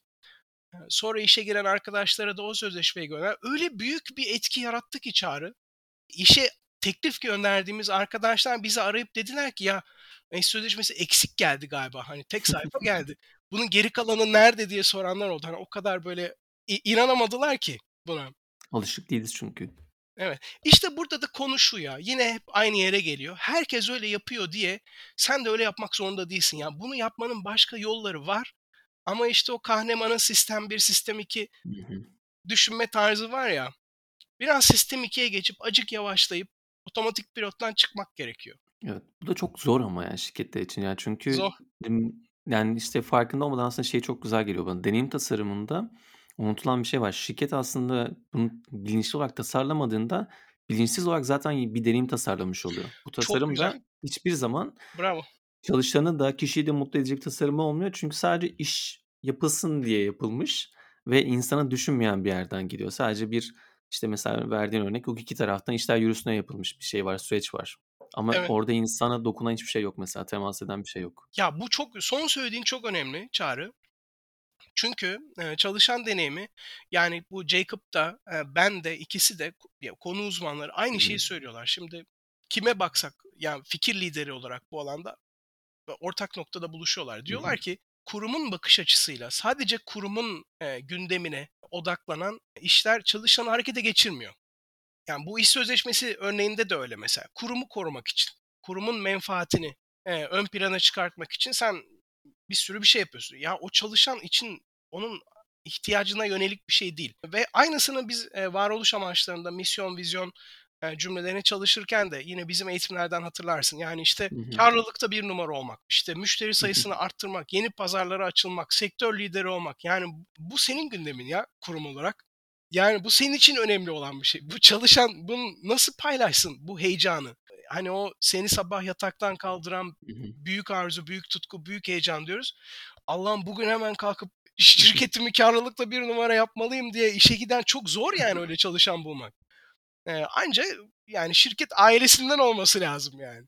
Eee, sonra işe giren arkadaşlara da o sözleşmeyi gönder. Öyle büyük bir etki yarattı ki Çağrı. İşe teklif gönderdiğimiz arkadaşlar bizi arayıp dediler ki ya iş sözleşmesi eksik geldi galiba. Hani tek sayfa geldi. Bunun geri kalanı nerede diye soranlar oldu. Hani o kadar böyle inanamadılar ki buna. Alışık değiliz çünkü. Evet. İşte burada da konu şu ya. Yine hep aynı yere geliyor. Herkes öyle yapıyor diye sen de öyle yapmak zorunda değilsin. Ya bunu yapmanın başka yolları var. Ama işte o Kahneman'ın sistem bir sistem 2 Hı hı. düşünme tarzı var ya. Biraz sistem 2'ye geçip acık yavaşlayıp otomatik pilottan çıkmak gerekiyor. Evet. Bu da çok zor ama yani şirketler için. Yani Zor. çünkü, ımm, yani, işte, farkında olmadan aslında şey çok güzel geliyor bana. Deneyim tasarımında unutulan bir şey var. Şirket aslında bunu bilinçli olarak tasarlamadığında bilinçsiz olarak zaten bir deneyim tasarlamış oluyor. Bu Çok tasarım güzel. da hiçbir zaman Bravo. çalışanı da kişiyi de mutlu edecek tasarım olmuyor. Çünkü sadece iş yapılsın diye yapılmış ve insanı düşünmeyen bir yerden geliyor. Sadece bir, işte, mesela verdiğin örnek hukuki taraftan işler yürüsüne yapılmış bir şey var, süreç var. Ama Evet. orada insana dokunan hiçbir şey yok mesela, temas eden bir şey yok. Ya bu çok son söylediğin çok önemli Çağrı. Çünkü, eee, çalışan deneyimi yani bu Jacob da, eee, ben de ikisi de ya konu uzmanları aynı şeyi söylüyorlar. Şimdi kime baksak yani fikir lideri olarak bu alanda ortak noktada buluşuyorlar. Diyorlar ki kurumun bakış açısıyla sadece kurumun, eee, gündemine odaklanan işler çalışanı harekete geçirmiyor. Yani bu iş sözleşmesi örneğinde de öyle mesela. Kurumu korumak için, kurumun menfaatini, eee, ön plana çıkartmak için sen bir sürü bir şey yapıyorsun. Ya o çalışan için onun ihtiyacına yönelik bir şey değil. Ve aynısını biz eee, varoluş amaçlarında misyon, vizyon eee, cümlelerini çalışırken de yine bizim eğitimlerden hatırlarsın. Yani işte karlılıkta bir numara olmak, işte müşteri sayısını arttırmak, yeni pazarlara açılmak, sektör lideri olmak. Yani bu senin gündemin ya kurum olarak. Yani bu senin için önemli olan bir şey. Bu çalışan bunu nasıl paylaşsın bu heyecanı? Hani o seni sabah yataktan kaldıran büyük arzu, büyük tutku, büyük heyecan diyoruz. Allah'ım bugün hemen kalkıp şirketimi karlılıkla bir numara yapmalıyım diye işe giden çok zor yani öyle çalışan bulmak. Eee, anca yani şirket ailesinden olması lazım yani.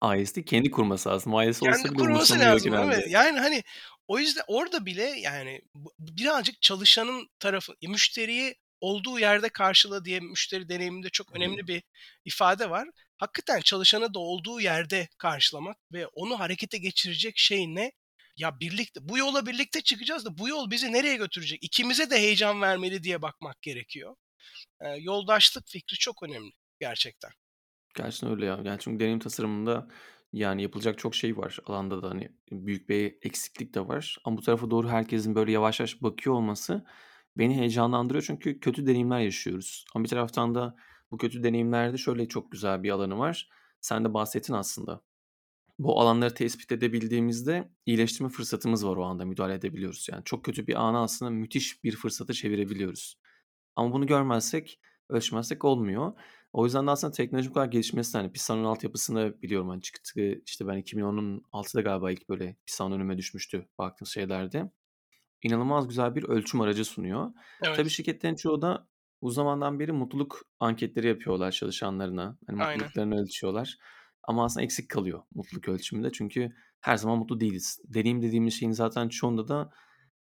Ailesi kendi kurması lazım. Ailesi Kendi olsa bile kurması lazım, genelde. evet. Yani, hani, o yüzden orada bile, yani, birazcık çalışanın tarafı müşteriyi olduğu yerde karşıla diye müşteri deneyiminde çok önemli bir ifade var. Hakikaten çalışanı da olduğu yerde karşılamak ve onu harekete geçirecek şey ne? Ya, birlikte bu yola birlikte çıkacağız da bu yol bizi nereye götürecek? İkimize de heyecan vermeli diye bakmak gerekiyor. Eee, yoldaşlık fikri çok önemli gerçekten. Gerçekten öyle ya. Yani çünkü deneyim tasarımında, yani, yapılacak çok şey var. Alanda da, hani, büyük bir eksiklik de var ama bu tarafa doğru herkesin böyle yavaş yavaş bakıyor olması beni heyecanlandırıyor çünkü kötü deneyimler yaşıyoruz ama bir taraftan da bu kötü deneyimlerde şöyle çok güzel bir alanı var. Sen de bahsettin aslında. Bu alanları tespit edebildiğimizde iyileştirme fırsatımız var o anda müdahale edebiliyoruz. Yani çok kötü bir anı aslında müthiş bir fırsata çevirebiliyoruz. Ama bunu görmezsek, ölçmezsek olmuyor. O yüzden de aslında teknoloji bu kadar gelişmesi hani Pisa'nın altyapısını biliyorum hani çıktı işte ben 2010'un 6'da galiba ilk böyle Pisa'nın önüme düşmüştü baktığım şeylerde. İnanılmaz güzel bir ölçüm aracı sunuyor. Evet. Tabii şirketlerin çoğu da bu zamandan beri mutluluk anketleri yapıyorlar çalışanlarına. Hani Aynen. mutluluklarını ölçüyorlar. Ama aslında eksik kalıyor mutluluk ölçümünde. Çünkü her zaman mutlu değiliz. Deneyim dediğimiz şeyin zaten çoğunda da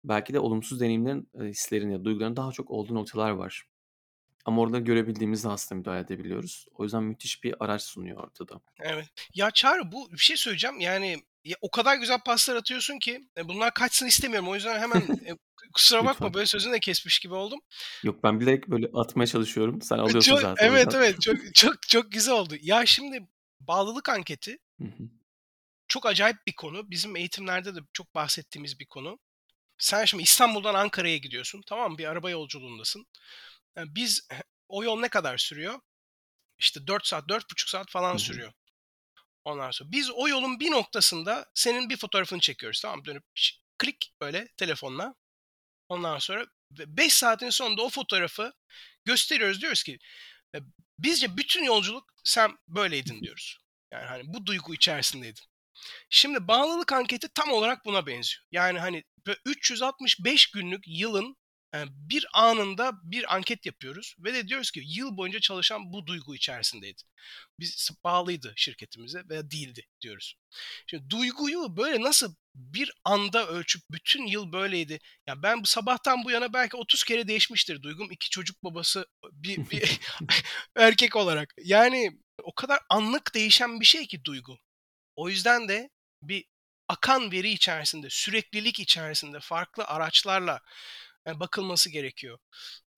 belki de olumsuz deneyimlerin, hislerin ya duyguların daha çok olduğu noktalar var. Ama orada görebildiğimizde aslında müdahale edebiliyoruz. O yüzden müthiş bir araç sunuyor ortada. Evet. Ya Çağrı bu bir şey söyleyeceğim. Yani ya, o kadar güzel paslar atıyorsun ki e, bunlar kaçsın istemiyorum. O yüzden hemen e, kusura bakma Lütfen. böyle sözünü de kesmiş gibi oldum. Yok ben bilerek böyle atmaya çalışıyorum. Sen E, alıyorsun Çok, zaten evet evet çok çok çok güzel oldu. Ya şimdi bağlılık anketi çok acayip bir konu. Bizim eğitimlerde de çok bahsettiğimiz bir konu. Sen şimdi İstanbul'dan Ankara'ya gidiyorsun. Tamam mı? Bir araba yolculuğundasın. Biz o yol ne kadar sürüyor? İşte 4 saat, 4,5 saat falan hı. sürüyor. Ondan sonra biz o yolun bir noktasında senin bir fotoğrafını çekiyoruz. Tamam? Dönüp klik böyle telefonla. Ondan sonra 5 saatin sonunda o fotoğrafı gösteriyoruz. Diyoruz ki "E, bizce bütün yolculuk sen böyleydin diyoruz. Yani hani bu duygu içerisindeydin. Şimdi bağlılık anketi tam olarak buna benziyor. Yani hani böyle 365 günlük yılın bir anında bir anket yapıyoruz ve de diyoruz ki yıl boyunca çalışan bu duygu içerisindeydi. Biz bağlıydı şirketimize veya değildi diyoruz. Şimdi duyguyu böyle nasıl bir anda ölçüp bütün yıl böyleydi. Ya ben bu sabahtan bu yana belki 30 kere değişmiştir duygum. İki çocuk babası bir, bir erkek olarak. Yani o kadar anlık değişen bir şey ki duygu. O yüzden de bir akan veri içerisinde, süreklilik içerisinde farklı araçlarla e, bakılması gerekiyor.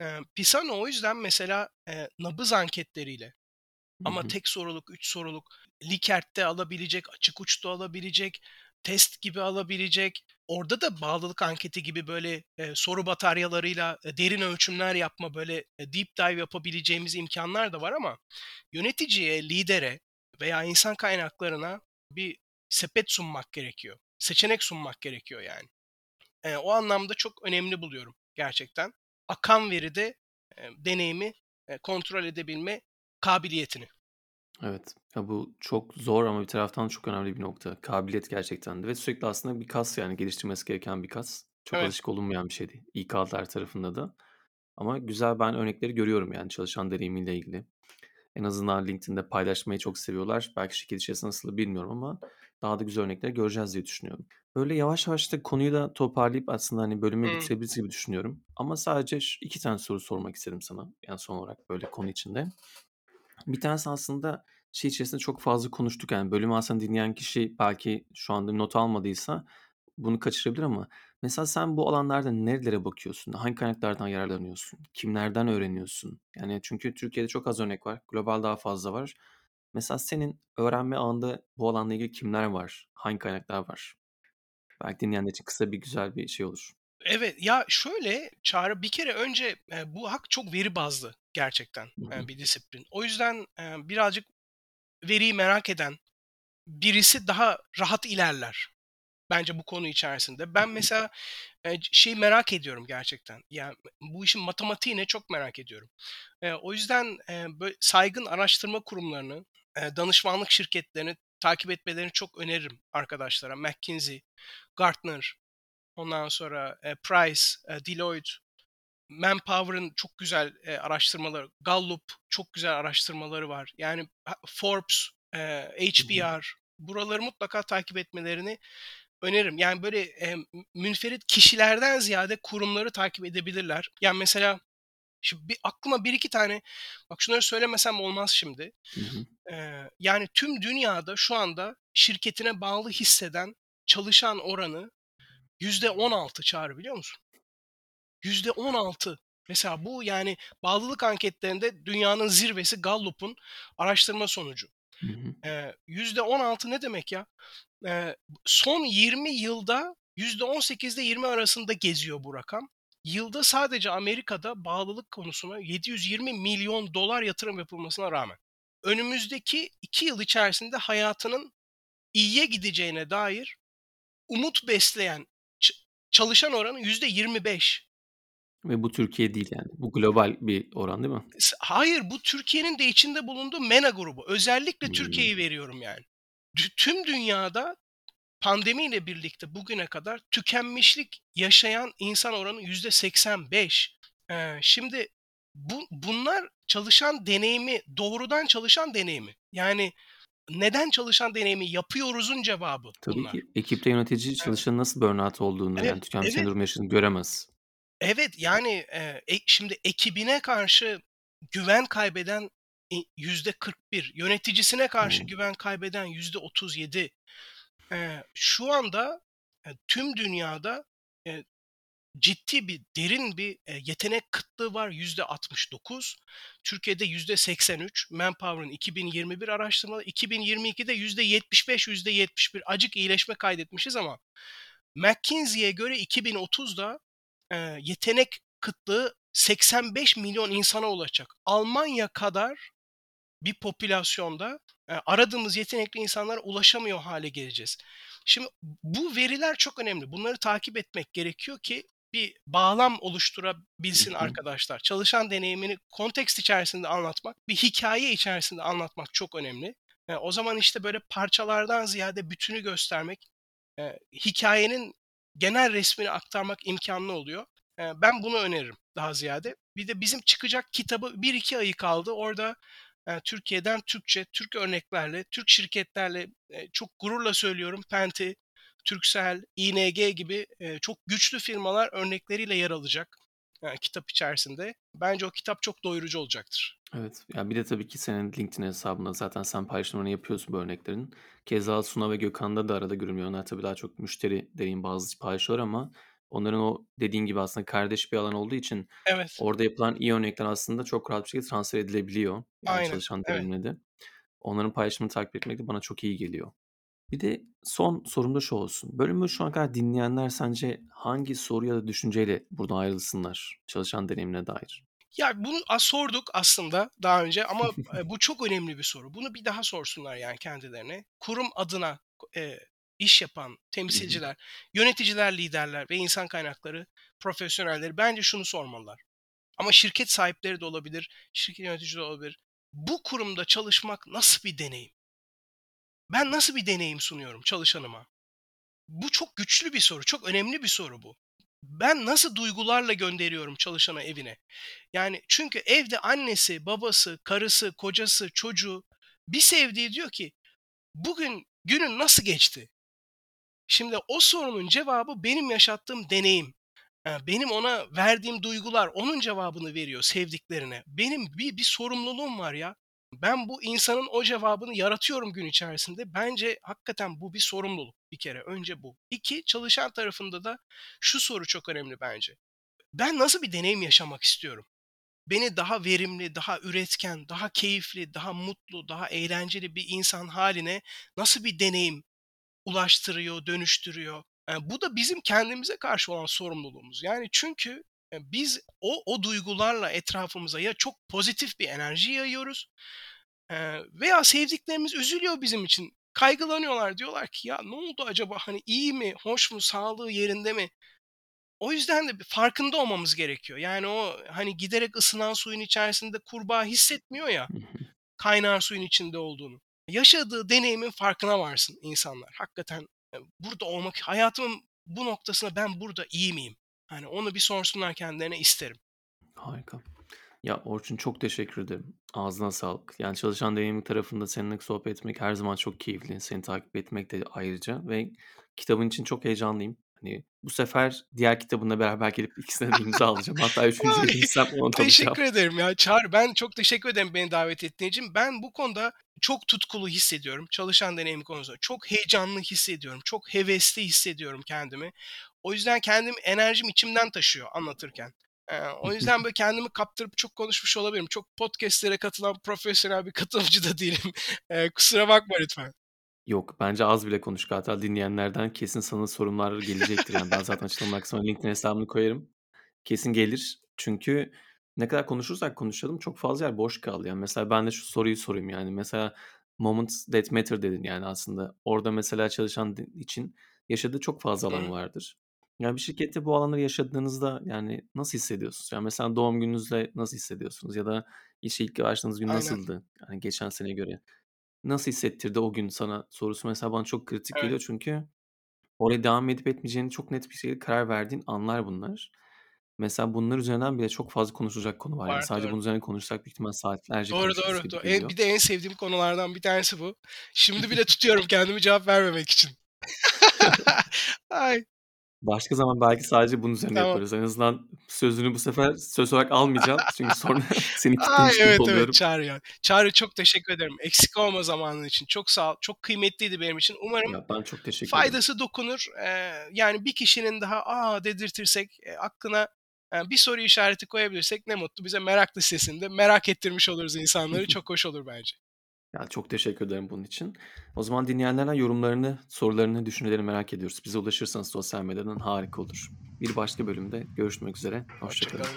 E, Pisano o yüzden mesela e, nabız anketleriyle ama tek soruluk, üç soruluk, Likert alabilecek, açık uçta alabilecek, test gibi alabilecek. Orada da bağlılık anketi gibi böyle e, soru bataryalarıyla e, derin ölçümler yapma, böyle e, deep dive yapabileceğimiz imkanlar da var ama yöneticiye, lidere veya insan kaynaklarına bir sepet sunmak gerekiyor. Seçenek sunmak gerekiyor yani. E, o anlamda çok önemli buluyorum gerçekten. Akan veride e, deneyimi e, kontrol edebilme kabiliyetini. Evet. Ya bu çok zor ama bir taraftan çok önemli bir nokta. Kabiliyet gerçekten de ve sürekli aslında bir kas yani geliştirmesi gereken bir kas. Çok Evet. alışık olunmayan bir şey değil. İK'lar tarafında da. Ama güzel ben örnekleri görüyorum yani çalışan deneyimiyle ilgili. En azından LinkedIn'de paylaşmayı çok seviyorlar. Belki şirket içerisinde nasıl bilmiyorum ama daha da güzel örnekler göreceğiz diye düşünüyorum. Böyle yavaş yavaş da konuyu da toparlayıp aslında hani bölümü Hı. bitirebiliriz gibi düşünüyorum. Ama sadece iki tane soru sormak istedim sana. Yani son olarak böyle konu içinde. Bir tanesi aslında şey içerisinde çok fazla konuştuk. Yani bölümü aslında dinleyen kişi belki şu anda not almadıysa bunu kaçırabilir ama mesela sen bu alanlarda nerelere bakıyorsun? Hangi kaynaklardan yararlanıyorsun? Kimlerden öğreniyorsun? Yani çünkü Türkiye'de çok az örnek var. Global daha fazla var. Mesela senin öğrenme ağında bu alanla ilgili kimler var? Hangi kaynaklar var? Belki dinleyenler için kısa bir güzel bir şey olur. Evet ya şöyle Çağrı bir kere önce e, bu hak çok veri bazlı gerçekten e, bir disiplin. O yüzden e, birazcık veriyi merak eden birisi daha rahat ilerler bence bu konu içerisinde. Ben mesela şeyi merak ediyorum gerçekten. Yani bu işin matematiğini çok merak ediyorum. O yüzden böyle saygın araştırma kurumlarını, danışmanlık şirketlerini takip etmelerini çok öneririm arkadaşlara. McKinsey, Gartner, ondan sonra e, Price, e, Deloitte, Manpower'ın çok güzel e, araştırmaları, Gallup çok güzel araştırmaları var. Yani Forbes, e. HBR, buraları mutlaka takip etmelerini öneririm. Yani böyle e, münferit kişilerden ziyade kurumları takip edebilirler. Yani mesela şimdi bir, aklıma bir iki tane, bak şunları söylemesem olmaz şimdi. Hı hı. E, yani tüm dünyada şu anda şirketine bağlı hisseden çalışan oranı yüzde on altı çağrı biliyor musun? Yüzde on altı. Mesela bu yani bağlılık anketlerinde dünyanın zirvesi Gallup'un araştırma sonucu. Ee, Yüzde on altı ne demek ya? Ee, son 20 yılda yüzde on sekizde 20 arasında geziyor bu rakam. Yılda sadece Amerika'da bağlılık konusuna $720.000.000 yatırım yapılmasına rağmen önümüzdeki 2 yıl içerisinde hayatının iyiye gideceğine dair umut besleyen çalışan oranı %25. Ve bu Türkiye değil yani. Bu global bir oran değil mi? Hayır, bu Türkiye'nin de içinde bulunduğu MENA grubu. Özellikle Hımm. Türkiye'yi veriyorum yani. Tüm dünyada pandemiyle birlikte bugüne kadar tükenmişlik yaşayan insan oranı %85. Eee, şimdi bu bunlar çalışan deneyimi, doğrudan çalışan deneyimi. Yani neden çalışan deneyimi yapıyoruz'un cevabı Tabii bunlar. ki. Ekipte yönetici Evet. çalışanın nasıl burnout olduğunu, Evet, yani tükenme evet. sendromu yaşadığını göremez. Evet, yani, eee, e şimdi ekibine karşı güven kaybeden i %41, yöneticisine karşı O! güven kaybeden %37. Eee, şu anda, eee, tüm dünyada, eee, ciddi bir, derin bir, eee, yetenek kıtlığı var %69. Türkiye'de %83. Manpower'ın 2021 araştırmaları, 2022'de %75, %71 acık iyileşme kaydetmişiz ama McKinsey'e göre 2030'da, eee, yetenek kıtlığı 85.000.000 insana ulaşacak. Almanya kadar bir popülasyonda, eee, aradığımız yetenekli insanlara ulaşamıyor hâle geleceğiz. Şimdi bu veriler çok önemli. Bunları takip etmek gerekiyor ki bir bağlam oluşturabilsin arkadaşlar. Çalışan deneyimini kontekst içerisinde anlatmak, bir hikâye içerisinde anlatmak çok önemli. Eee, o zaman, işte, böyle parçalardan ziyade bütünü göstermek, eee, hikâyenin genel resmini aktarmak imkânlı oluyor. Eee, ben bunu öneririm daha ziyade. Bir de bizim çıkacak kitabı 1-2 ayı kaldı. Orada, Türkiye'den Türkçe, Türk örneklerle, Türk şirketlerle, çok gururla söylüyorum Penti, Turkcell, ING gibi, çok güçlü firmalar örnekleriyle yer alacak, eee, kitap içerisinde. Bence o kitap çok doyurucu olacaktır. Evet. Ya, bir de tabii ki senin LinkedIn hesabında zaten sen paylaşımlarını yapıyorsun bu örneklerin. Keza Suna ve Gökhan'da da arada görünüyor. Onlar tabii daha çok müşteri deneyim bazlı paylaşıyorlar ama onların o dediğin gibi aslında kardeş bir alan olduğu için Evet. orada yapılan iyi örnekler aslında çok rahat bir şekilde transfer edilebiliyor, yani Aynen, çalışan evet. deneyimine de. Onların paylaşımını takip etmek de bana çok iyi geliyor. Bir de son sorum da şu olsun. Bölümü şu ana kadar dinleyenler sence hangi soru ya da düşünceyle buradan ayrılsınlar çalışan deneyimine dair? Ya, bunu a sorduk aslında daha önce ama, eee, bu çok önemli bir soru. Bunu bir daha sorsunlar yani kendilerine. Kurum adına, eee, iş yapan temsilciler, yöneticiler, liderler ve insan kaynakları profesyonelleri bence şunu sormalılar ama şirket sahipleri de olabilir, şirket yöneticisi de olabilir. Bu kurumda çalışmak nasıl bir deneyim? Ben nasıl bir deneyim sunuyorum çalışanıma? Bu çok güçlü bir soru, çok önemli bir soru bu. Ben nasıl duygularla gönderiyorum çalışanı evine? Yani çünkü evde annesi, babası, karısı, kocası, çocuğu, bir sevdiği diyor ki, "Bugün günün nasıl geçti?" Şimdi o sorunun cevabı benim yaşattığım deneyim. Benim ona verdiğim duygular onun cevabını veriyor sevdiklerine. Benim bir bir sorumluluğum var ya. Ben bu insanın o cevabını yaratıyorum gün içerisinde. Bence hakikaten bu bir sorumluluk bir kere, önce bu. 2, çalışan tarafında da şu soru çok önemli bence. Ben nasıl bir deneyim yaşamak istiyorum? Beni daha verimli, daha üretken, daha keyifli, daha mutlu, daha eğlenceli bir insan hâline nasıl bir deneyim ulaştırıyor, dönüştürüyor? Eee, bu da bizim kendimize karşı olan sorumluluğumuz. Yani çünkü, eee, biz o o duygularla etrafımıza ya çok pozitif bir enerji yayıyoruz, veya sevdiklerimiz üzülüyor bizim için. Kaygılanıyorlar. Diyorlar ki, "Ya, ne oldu acaba? Hani, iyi mi, hoş mu, sağlığı yerinde mi?" O yüzden de farkında olmamız gerekiyor. Yani o, hani, giderek ısınan suyun içerisinde kurbağa hissetmiyor ya, kaynar suyun içinde olduğunu. Yaşadığı deneyimin farkına varsın insanlar. Hakikaten, eee, burada olmak hayatımın bu noktasında ben burada iyi miyim? Hani, onu bir sorsunlar kendilerine isterim. Harika. Ya, Orçun çok teşekkür ederim. Ağzına sağlık. Yani çalışan deneyimi tarafında seninle sohbet etmek her zaman çok keyifli. Seni takip etmek de ayrıca ve kitabın için çok heyecanlıyım. Hani, bu sefer diğer kitabınla beraber gelip ikisine de imza alacağım. Hatta 3'üncüye Ay, gitsem onu da alacağım. teşekkür ederim ya Çağrı. Ben çok teşekkür ederim beni davet ettiğin için. Ben bu konuda çok tutkulu hissediyorum çalışan deneyimi konusunda. Çok heyecanlı hissediyorum. Çok hevesli hissediyorum kendimi. O yüzden kendim enerjim içimden taşıyor anlatırken. Eee, o yüzden böyle kendimi kaptırıp çok konuşmuş olabilirim. Çok podcast'lere katılan profesyonel bir katılımcı da değilim. Eee, kusura bakma lütfen. Yok, bence az bile konuştuk. Hatta dinleyenlerden kesin sana sorunlar gelecektir. Yani ben zaten açıklama kısmına LinkedIn hesabımı koyarım. kesin gelir. Çünkü ne kadar konuşursak konuşalım çok fazla yer boş kaldı. Yani mesela ben de şu soruyu sorayım yani mesela moments that matter dedin yani aslında. Orada mesela çalışan di- için yaşadığı çok fazla alan hı. vardır. Yani bir şirkette bu alanları yaşadığınızda yani nasıl hissediyorsunuz? Yani mesela doğum gününüzde nasıl hissediyorsunuz? Ya da işe ilk başladığınız gün Aynen. nasıldı? Yani geçen sene göre. Nasıl hissettirdi o gün sana sorusu mesela bana çok kritik Evet. geliyor çünkü oraya devam edip etmeyeceğini çok net bir şekilde karar verdiğin anlar bunlar. Mesela bunlar üzerinden bile çok fazla konuşulacak konu var. Yani Var, sadece doğru. bunun üzerine konuşsak büyük ihtimal saatlerce Doğru, konuşuruz doğru, gibi doğru. En geliyor. bir de en sevdiğim konulardan bir tanesi bu. Şimdi bile tutuyorum kendimi cevap vermemek için. Ay, Başka zaman belki sadece bunun üzerine tamam. yaparız. En azından sözünü bu sefer söz olarak almayacağım. Çünkü sonra seni Ay, kitlemiş gibi evet, evet oluyorum. Çağrı ya. Çağrı çok teşekkür ederim. Eksik olma zamanın için. Çok sağ ol. Çok kıymetliydi benim için. Umarım Ya ben çok teşekkür ederim. faydası dokunur. Eee, yani bir kişinin daha "A!" dedirtirsek, eee, aklına, eee, bir soru işareti koyabilirsek ne mutlu bize. Merak listesinde merak ettirmiş oluruz insanları. Çok hoş olur bence. Ya çok teşekkür ederim bunun için. O zaman dinleyenlerden yorumlarını, sorularını, düşüncelerini merak ediyoruz. Bize ulaşırsanız sosyal medyadan harika olur. Bir başka bölümde görüşmek üzere. Hoşça Hoşçakalın. kalın.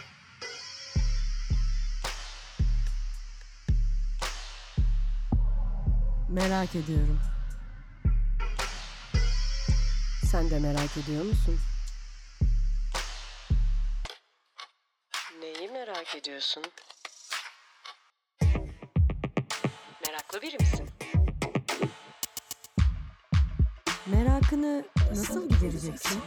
Merak ediyorum. Sen de merak ediyor musun? Neyi merak ediyorsun? Meraklı biri misin? Merakını nasıl gidereceksin?